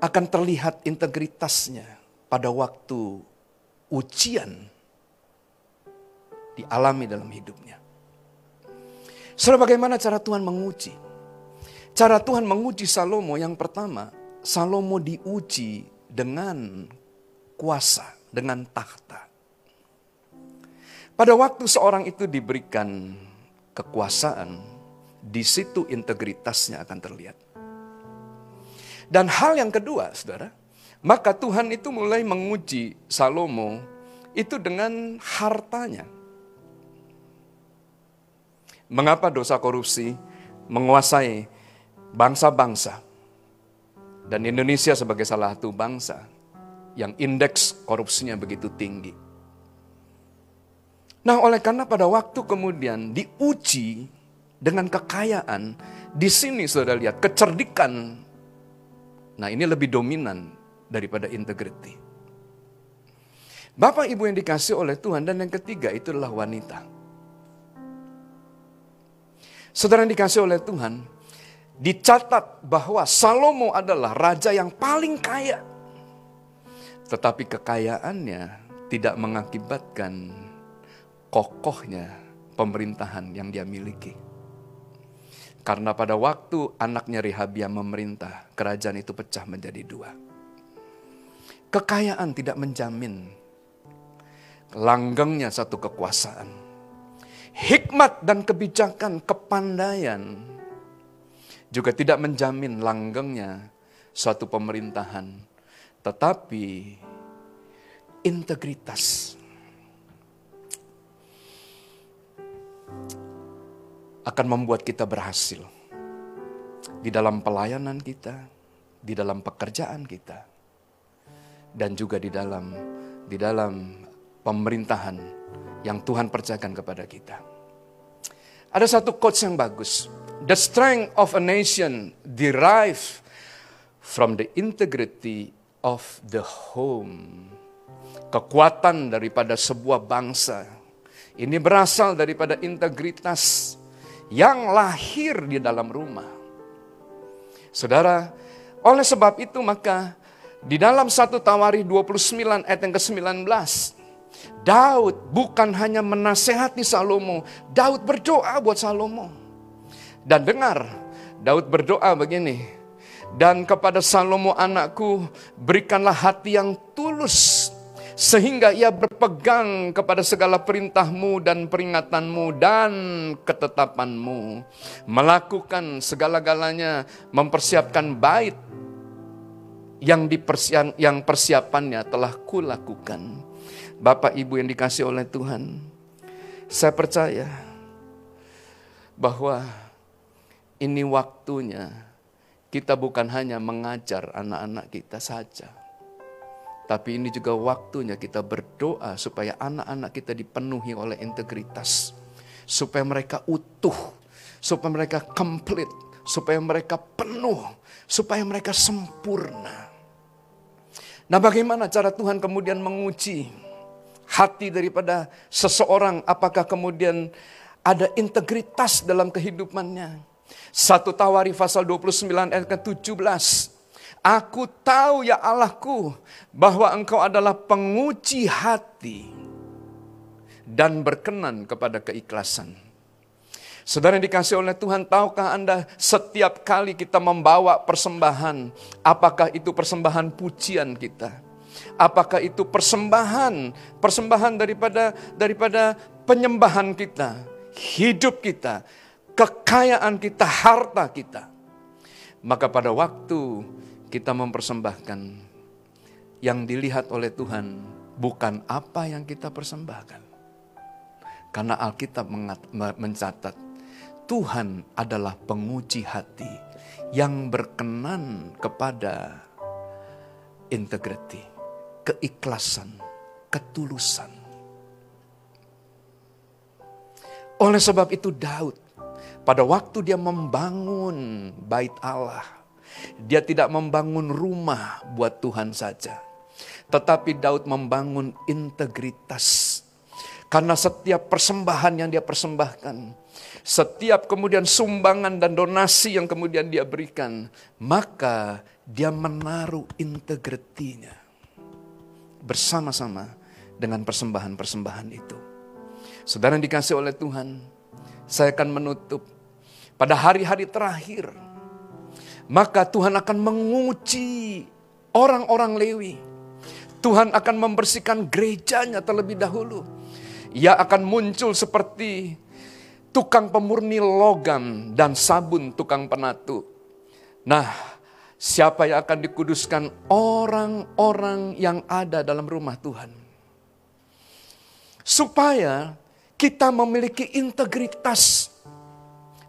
akan terlihat integritasnya pada waktu ujian dialami dalam hidupnya. Saudara bagaimana cara Tuhan menguji? Cara Tuhan menguji Salomo yang pertama, Salomo diuji dengan kuasa, dengan tahta. Pada waktu seorang itu diberikan kekuasaan, di situ integritasnya akan terlihat. Dan hal yang kedua, saudara, maka Tuhan itu mulai menguji Salomo itu dengan hartanya. Mengapa dosa korupsi menguasai bangsa-bangsa dan Indonesia sebagai salah satu bangsa yang indeks korupsinya begitu tinggi. Nah, oleh karena pada waktu kemudian diuji dengan kekayaan, di sini saudara lihat kecerdikan. Nah, ini lebih dominan daripada integriti. Bapak Ibu yang dikasih oleh Tuhan dan yang ketiga itu adalah wanita. Saudara yang dikasih oleh Tuhan, dicatat bahwa Salomo adalah raja yang paling kaya. Tetapi kekayaannya tidak mengakibatkan kokohnya pemerintahan yang dia miliki. Karena pada waktu anaknya Rehabia memerintah, kerajaan itu pecah menjadi dua. Kekayaan tidak menjamin langgengnya satu kekuasaan. Hikmat dan kebijakan, kepandaian juga tidak menjamin langgengnya suatu pemerintahan. Tetapi integritas akan membuat kita berhasil di dalam pelayanan kita, di dalam pekerjaan kita, dan juga di dalam di dalam pemerintahan yang Tuhan percayakan kepada kita. Ada satu quotes yang bagus. The strength of a nation derive from the integrity of the home. Kekuatan daripada sebuah bangsa ini berasal daripada integritas yang lahir di dalam rumah. Saudara, oleh sebab itu maka di dalam satu Tawari 29 ayat yang ke-19 Daud bukan hanya menasehati Salomo, Daud berdoa buat Salomo. Dan dengar, Daud berdoa begini, dan kepada Salomo anakku berikanlah hati yang tulus sehingga ia berpegang kepada segala perintahmu dan peringatanmu dan ketetapanmu. Melakukan segala-galanya, mempersiapkan bait yang, dipersiap, yang persiapannya telah kulakukan. Bapak Ibu yang dikasih oleh Tuhan, saya percaya bahwa ini waktunya kita bukan hanya mengajar anak-anak kita saja, tapi ini juga waktunya kita berdoa supaya anak-anak kita dipenuhi oleh integritas. Supaya mereka utuh, supaya mereka komplit, supaya mereka penuh, supaya mereka sempurna. Nah bagaimana cara Tuhan kemudian menguji hati daripada seseorang apakah kemudian ada integritas dalam kehidupannya. Satu Tawari pasal 29 ayat ke-17. Aku tahu ya Allahku bahwa engkau adalah penguji hati dan berkenan kepada keikhlasan. Saudara yang dikasih oleh Tuhan, tahukah Anda setiap kali kita membawa persembahan, apakah itu persembahan pujian kita? Apakah itu persembahan, persembahan daripada daripada penyembahan kita, hidup kita, kekayaan kita, harta kita. Maka pada waktu kita mempersembahkan, yang dilihat oleh Tuhan bukan apa yang kita persembahkan. Karena Alkitab mencatat, Tuhan adalah penguji hati yang berkenan kepada integriti, keikhlasan, ketulusan. Oleh sebab itu Daud pada waktu dia membangun bait Allah, dia tidak membangun rumah buat Tuhan saja. Tetapi Daud membangun integritas. Karena setiap persembahan yang dia persembahkan, setiap kemudian sumbangan dan donasi yang kemudian dia berikan, maka dia menaruh integritinya bersama-sama dengan persembahan-persembahan itu. Saudara yang dikasih oleh Tuhan, saya akan menutup pada hari-hari terakhir. Maka Tuhan akan menguji orang-orang Lewi. Tuhan akan membersihkan gerejanya terlebih dahulu. Ia akan muncul seperti tukang pemurni logam dan sabun tukang penatu. Nah, siapa yang akan dikuduskan? Orang-orang yang ada dalam rumah Tuhan. Supaya kita memiliki integritas.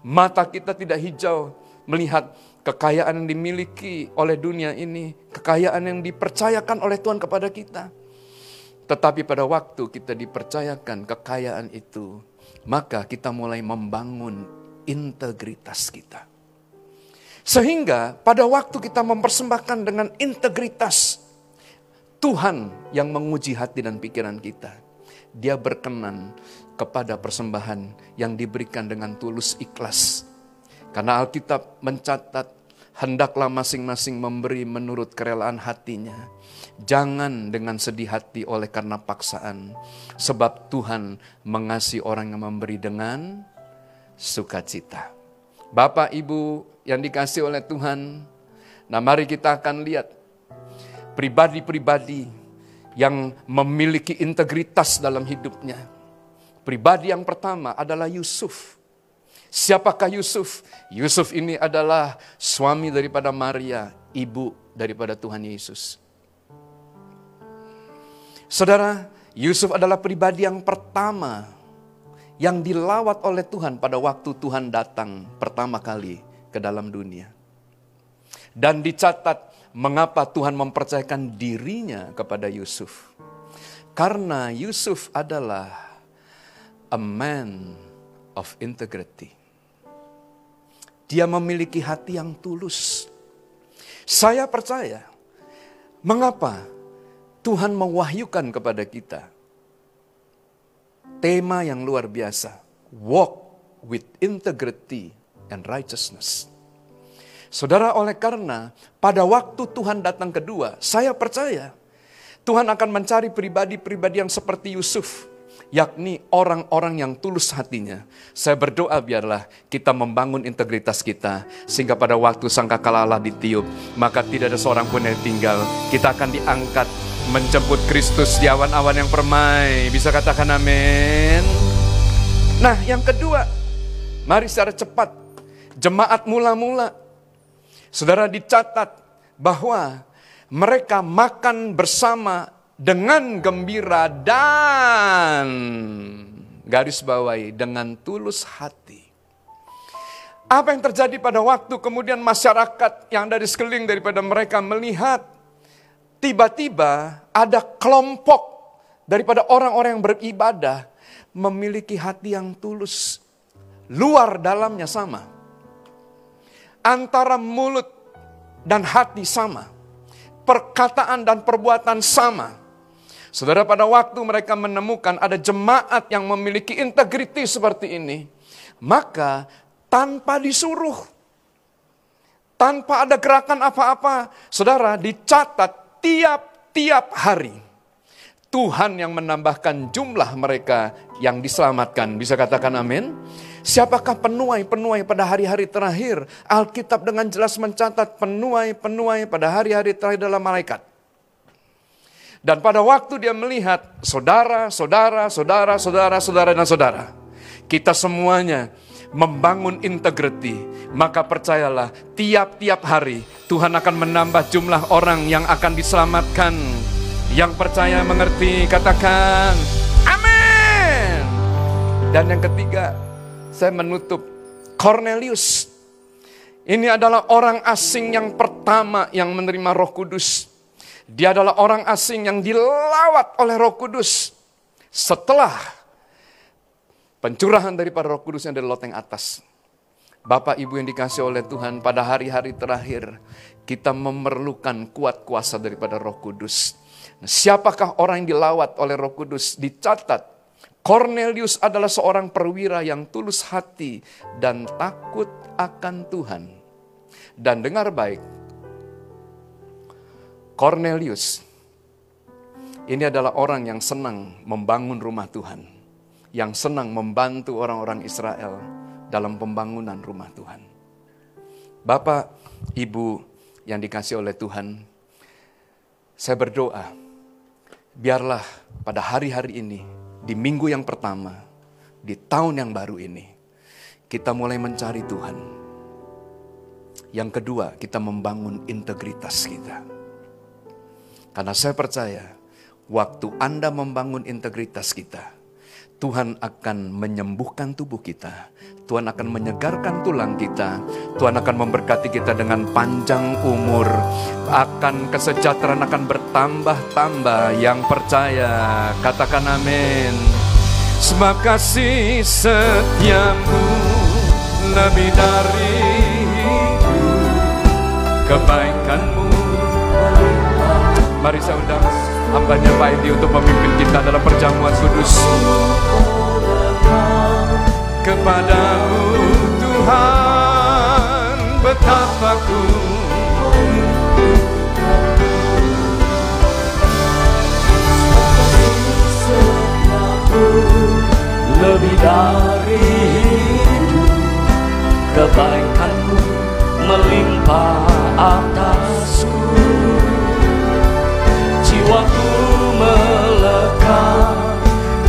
Mata kita tidak hijau melihat kekayaan yang dimiliki oleh dunia ini, kekayaan yang dipercayakan oleh Tuhan kepada kita. Tetapi pada waktu kita dipercayakan kekayaan itu, maka kita mulai membangun integritas kita. Sehingga pada waktu kita mempersembahkan dengan integritas, Tuhan yang menguji hati dan pikiran kita. Dia berkenan kepada persembahan yang diberikan dengan tulus ikhlas. Karena Alkitab mencatat, hendaklah masing-masing memberi menurut kerelaan hatinya. Jangan dengan sedih hati oleh karena paksaan. Sebab Tuhan mengasihi orang yang memberi dengan sukacita. Bapak, Ibu yang dikasih oleh Tuhan, nah mari kita akan lihat pribadi-pribadi yang memiliki integritas dalam hidupnya. Pribadi yang pertama adalah Yusuf. Siapakah Yusuf? Yusuf ini adalah suami daripada Maria, ibu daripada Tuhan Yesus. Saudara, Yusuf adalah pribadi yang pertama yang dilawat oleh Tuhan pada waktu Tuhan datang pertama kali ke dalam dunia. Dan dicatat mengapa Tuhan mempercayakan dirinya kepada Yusuf. Karena Yusuf adalah a man of integrity. Dia memiliki hati yang tulus. Saya percaya mengapa Tuhan mewahyukan kepada kita tema yang luar biasa, walk with integrity and righteousness. Saudara, oleh karena pada waktu Tuhan datang kedua, saya percaya Tuhan akan mencari pribadi-pribadi yang seperti Yusuf, yakni orang-orang yang tulus hatinya. Saya berdoa biarlah kita membangun integritas kita, sehingga pada waktu sangkakala Allah ditiup, maka tidak ada seorang pun yang tinggal. Kita akan diangkat menjemput Kristus di awan-awan yang permai. Bisa katakan amin. Nah, yang kedua, mari secara cepat jemaat mula-mula Saudara dicatat bahwa mereka makan bersama dengan gembira dan garis bawahi dengan tulus hati. Apa yang terjadi pada waktu kemudian masyarakat yang dari sekeliling daripada mereka melihat tiba-tiba ada kelompok daripada orang-orang yang beribadah memiliki hati yang tulus. Luar dalamnya sama antara mulut dan hati sama. Perkataan dan perbuatan sama. Saudara pada waktu mereka menemukan ada jemaat yang memiliki integriti seperti ini. Maka tanpa disuruh. Tanpa ada gerakan apa-apa. Saudara dicatat tiap-tiap hari. Tuhan yang menambahkan jumlah mereka yang diselamatkan. Bisa katakan amin. Siapakah penuai-penuai pada hari-hari terakhir? Alkitab dengan jelas mencatat penuai-penuai pada hari-hari terakhir dalam malaikat. Dan pada waktu dia melihat saudara, saudara, saudara, saudara, saudara, dan saudara. Kita semuanya membangun integriti. Maka percayalah, tiap-tiap hari Tuhan akan menambah jumlah orang yang akan diselamatkan. Yang percaya mengerti, katakan amin. Dan yang ketiga, saya menutup Cornelius. Ini adalah orang asing yang pertama yang menerima roh kudus. Dia adalah orang asing yang dilawat oleh Roh Kudus setelah pencurahan daripada Roh Kudus yang dari loteng atas. Bapak Ibu yang dikasih oleh Tuhan pada hari-hari terakhir kita memerlukan kuat kuasa daripada Roh Kudus. Nah, siapakah orang yang dilawat oleh Roh Kudus? Dicatat Cornelius adalah seorang perwira yang tulus hati dan takut akan Tuhan. Dan dengar baik, Cornelius ini adalah orang yang senang membangun rumah Tuhan, yang senang membantu orang-orang Israel dalam pembangunan rumah Tuhan. Bapak, Ibu yang dikasih oleh Tuhan, saya berdoa, biarlah pada hari-hari ini, di minggu yang pertama, di tahun yang baru ini, kita mulai mencari Tuhan. Yang kedua, kita membangun integritas kita. Karena saya percaya, waktu Anda membangun integritas kita, Tuhan akan menyembuhkan tubuh kita. Tuhan akan menyegarkan tulang kita. Tuhan akan memberkati kita dengan panjang umur. Akan kesejahteraan akan bertambah-tambah. Yang percaya, katakan amin. Sebab kasih setiamu lebih dari hidup. Kebaikanmu Mari saya undang hambanya Pak Edi untuk memimpin kita dalam perjamuan kudus. Kepadamu Tuhan betapa ku lebih dari hidup kebaikanmu melimpah atasku jiwaku melekat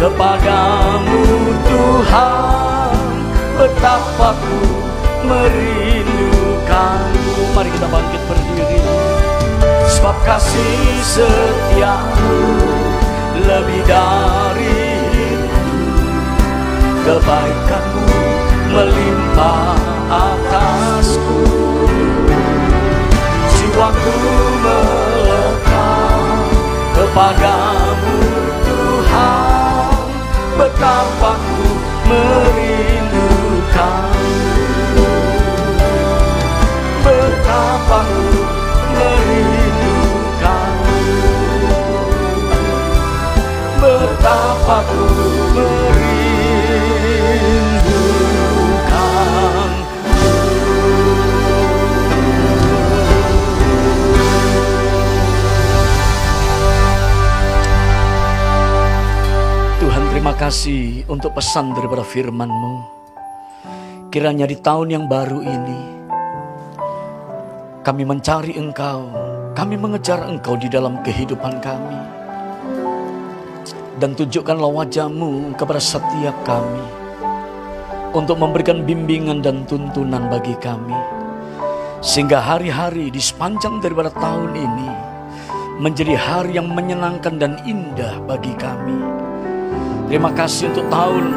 kepadamu Tuhan. Betapa ku merindukanmu mari kita bangkit berdiri. Sebab kasih setiamu lebih dari hidup kebaikanmu melimpah atasku. Jiwaku kepadamu Tuhan. Betapa ku merindukanmu betapa ku merindukanmu betapa ku merindukan terima kasih untuk pesan daripada firman-Mu. Kiranya di tahun yang baru ini, kami mencari Engkau, kami mengejar Engkau di dalam kehidupan kami. Dan tunjukkanlah wajah-Mu kepada setiap kami, untuk memberikan bimbingan dan tuntunan bagi kami. Sehingga hari-hari di sepanjang daripada tahun ini, menjadi hari yang menyenangkan dan indah bagi kami. Terima kasih untuk tahun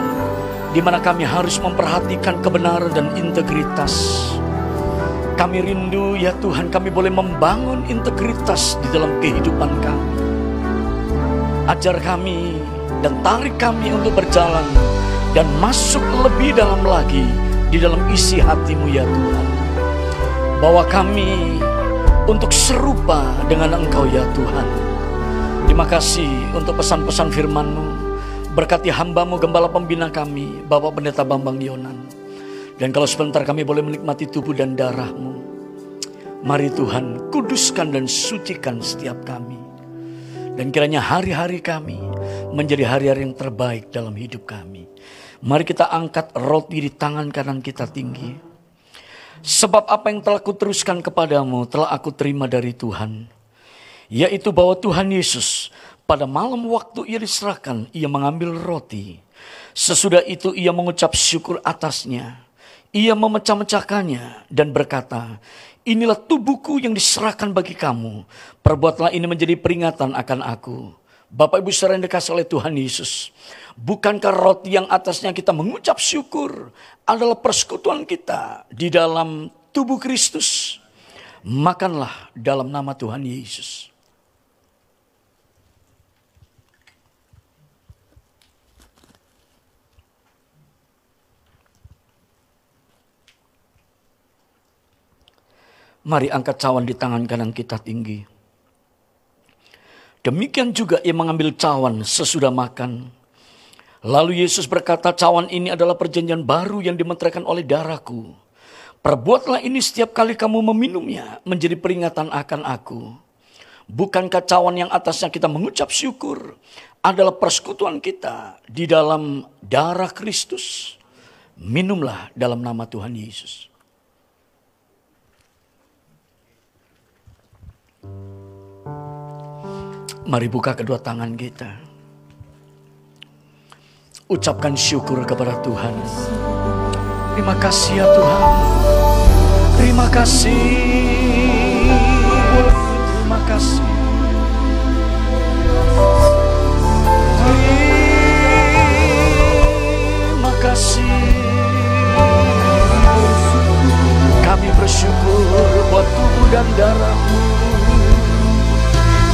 di mana kami harus memperhatikan kebenaran dan integritas. Kami rindu ya Tuhan kami boleh membangun integritas di dalam kehidupan kami. Ajar kami dan tarik kami untuk berjalan dan masuk lebih dalam lagi di dalam isi hatimu ya Tuhan. Bawa kami untuk serupa dengan Engkau ya Tuhan. Terima kasih untuk pesan-pesan firman-Mu. Berkati hambamu gembala pembina kami, Bapak Pendeta Bambang Yonan. Dan kalau sebentar kami boleh menikmati tubuh dan darahmu. Mari Tuhan, kuduskan dan sucikan setiap kami. Dan kiranya hari-hari kami menjadi hari-hari yang terbaik dalam hidup kami. Mari kita angkat roti di tangan kanan kita tinggi. Sebab apa yang telah kuteruskan kepadamu telah aku terima dari Tuhan. Yaitu bahwa Tuhan Yesus pada malam waktu ia diserahkan, ia mengambil roti. Sesudah itu ia mengucap syukur atasnya. Ia memecah-mecahkannya dan berkata, Inilah tubuhku yang diserahkan bagi kamu. Perbuatlah ini menjadi peringatan akan aku. Bapak Ibu saudara yang dikasih oleh Tuhan Yesus. Bukankah roti yang atasnya kita mengucap syukur adalah persekutuan kita di dalam tubuh Kristus. Makanlah dalam nama Tuhan Yesus. Mari angkat cawan di tangan kanan kita tinggi. Demikian juga ia mengambil cawan sesudah makan. Lalu Yesus berkata, cawan ini adalah perjanjian baru yang dimenteraikan oleh darahku. Perbuatlah ini setiap kali kamu meminumnya menjadi peringatan akan aku. Bukankah cawan yang atasnya kita mengucap syukur adalah persekutuan kita di dalam darah Kristus? Minumlah dalam nama Tuhan Yesus. Mari buka kedua tangan kita. Ucapkan syukur kepada Tuhan. Terima kasih ya Tuhan. Terima kasih. Terima kasih. Terima kasih. Kami bersyukur buat tubuh dan darahmu.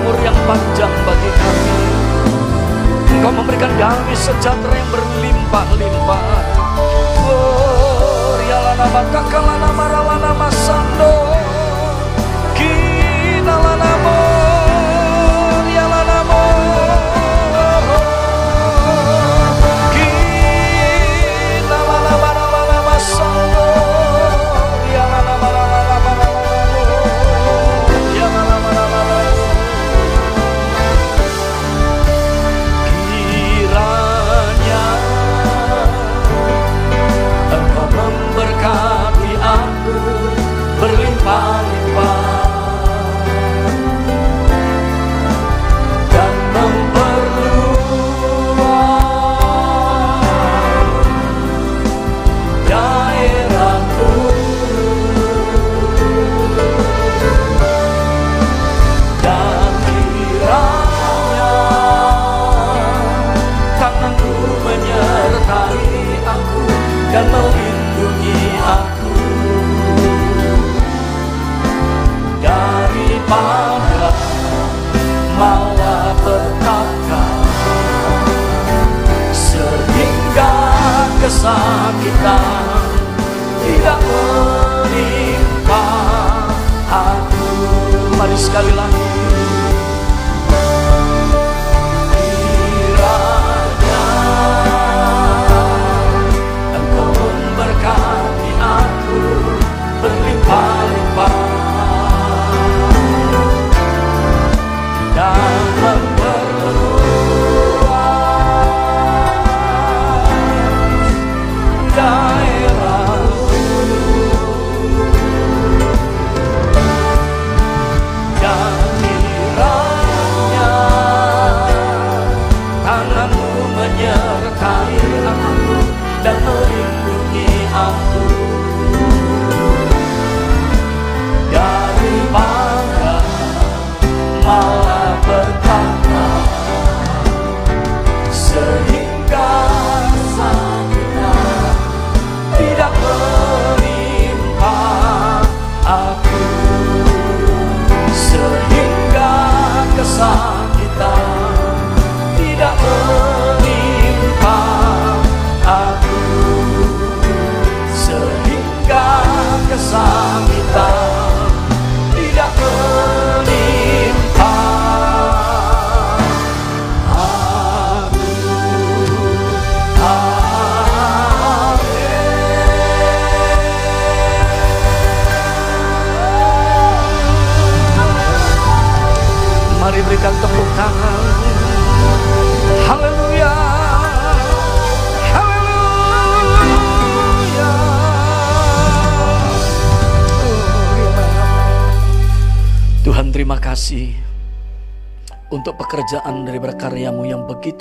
umur yang panjang bagi kami. Engkau memberikan kami sejahtera yang berlimpah-limpah. Oh, riala nama kakala nama rala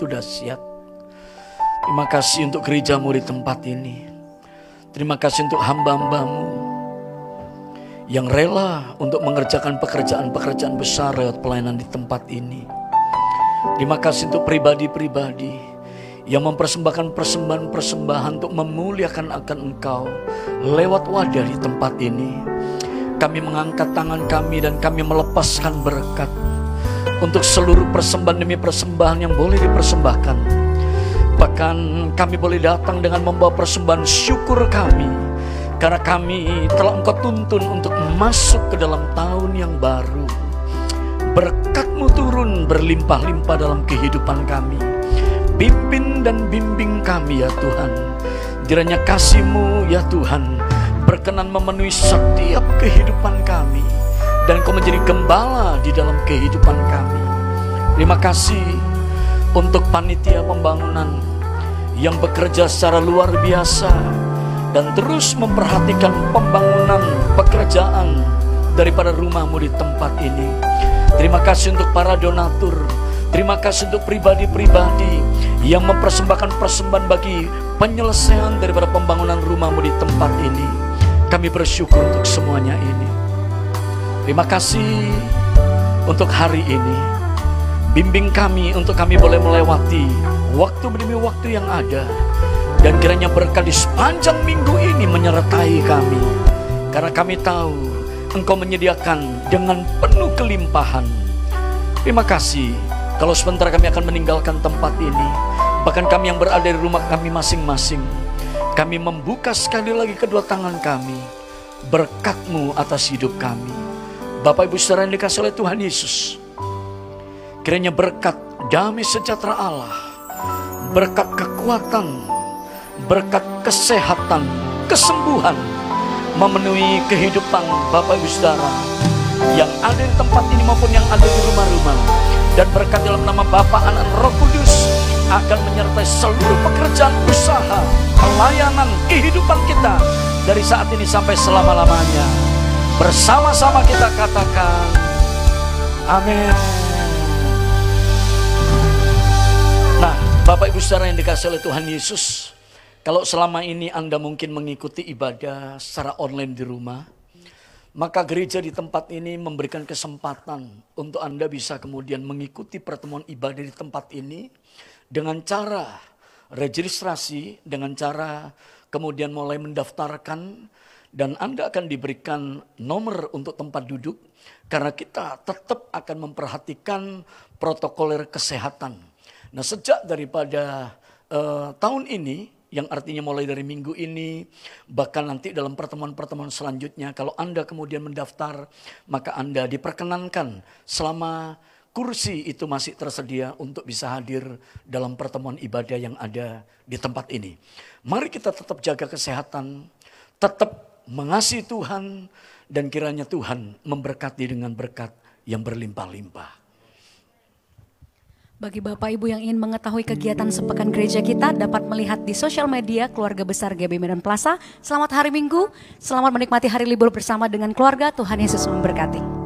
begitu dahsyat. Terima kasih untuk gerejamu di tempat ini. Terima kasih untuk hamba-hambamu yang rela untuk mengerjakan pekerjaan-pekerjaan besar lewat pelayanan di tempat ini. Terima kasih untuk pribadi-pribadi yang mempersembahkan persembahan-persembahan untuk memuliakan akan Engkau lewat wadah di tempat ini. Kami mengangkat tangan kami dan kami melepaskan berkat untuk seluruh persembahan demi persembahan yang boleh dipersembahkan. Bahkan kami boleh datang dengan membawa persembahan syukur kami karena kami telah engkau tuntun untuk masuk ke dalam tahun yang baru. Berkatmu turun berlimpah-limpah dalam kehidupan kami. Pimpin dan bimbing kami ya Tuhan. Kiranya kasihmu ya Tuhan berkenan memenuhi setiap kehidupan kami. Dan kau menjadi gembala di dalam kehidupan kami. Terima kasih untuk panitia pembangunan yang bekerja secara luar biasa dan terus memperhatikan pembangunan pekerjaan daripada rumahmu di tempat ini. Terima kasih untuk para donatur. Terima kasih untuk pribadi-pribadi yang mempersembahkan persembahan bagi penyelesaian daripada pembangunan rumahmu di tempat ini. Kami bersyukur untuk semuanya ini. Terima kasih untuk hari ini. Bimbing kami untuk kami boleh melewati waktu demi waktu yang ada. Dan kiranya berkat di sepanjang minggu ini menyertai kami. Karena kami tahu Engkau menyediakan dengan penuh kelimpahan. Terima kasih kalau sebentar kami akan meninggalkan tempat ini. Bahkan kami yang berada di rumah kami masing-masing. Kami membuka sekali lagi kedua tangan kami. Berkatmu atas hidup kami. Bapak Ibu saudara yang dikasih oleh Tuhan Yesus. Kiranya berkat damai sejahtera Allah. Berkat kekuatan. Berkat kesehatan. Kesembuhan memenuhi kehidupan Bapak Ibu Saudara yang ada di tempat ini maupun yang ada di rumah-rumah dan berkat dalam nama Bapa Anak Roh Kudus akan menyertai seluruh pekerjaan usaha pelayanan kehidupan kita dari saat ini sampai selama-lamanya bersama-sama kita katakan amin. Nah Bapak Ibu Saudara yang dikasih oleh Tuhan Yesus kalau selama ini Anda mungkin mengikuti ibadah secara online di rumah, maka gereja di tempat ini memberikan kesempatan untuk Anda bisa kemudian mengikuti pertemuan ibadah di tempat ini dengan cara registrasi, dengan cara kemudian mulai mendaftarkan dan Anda akan diberikan nomor untuk tempat duduk karena kita tetap akan memperhatikan protokoler kesehatan. Nah, sejak daripada uh, tahun ini yang artinya mulai dari minggu ini, bahkan nanti dalam pertemuan-pertemuan selanjutnya, kalau Anda kemudian mendaftar, maka Anda diperkenankan selama kursi itu masih tersedia untuk bisa hadir dalam pertemuan ibadah yang ada di tempat ini. Mari kita tetap jaga kesehatan, tetap mengasihi Tuhan, dan kiranya Tuhan memberkati dengan berkat yang berlimpah-limpah. Bagi Bapak Ibu yang ingin mengetahui kegiatan sepekan gereja kita dapat melihat di sosial media keluarga besar GB Medan Plaza. Selamat hari Minggu, selamat menikmati hari libur bersama dengan keluarga. Tuhan Yesus memberkati.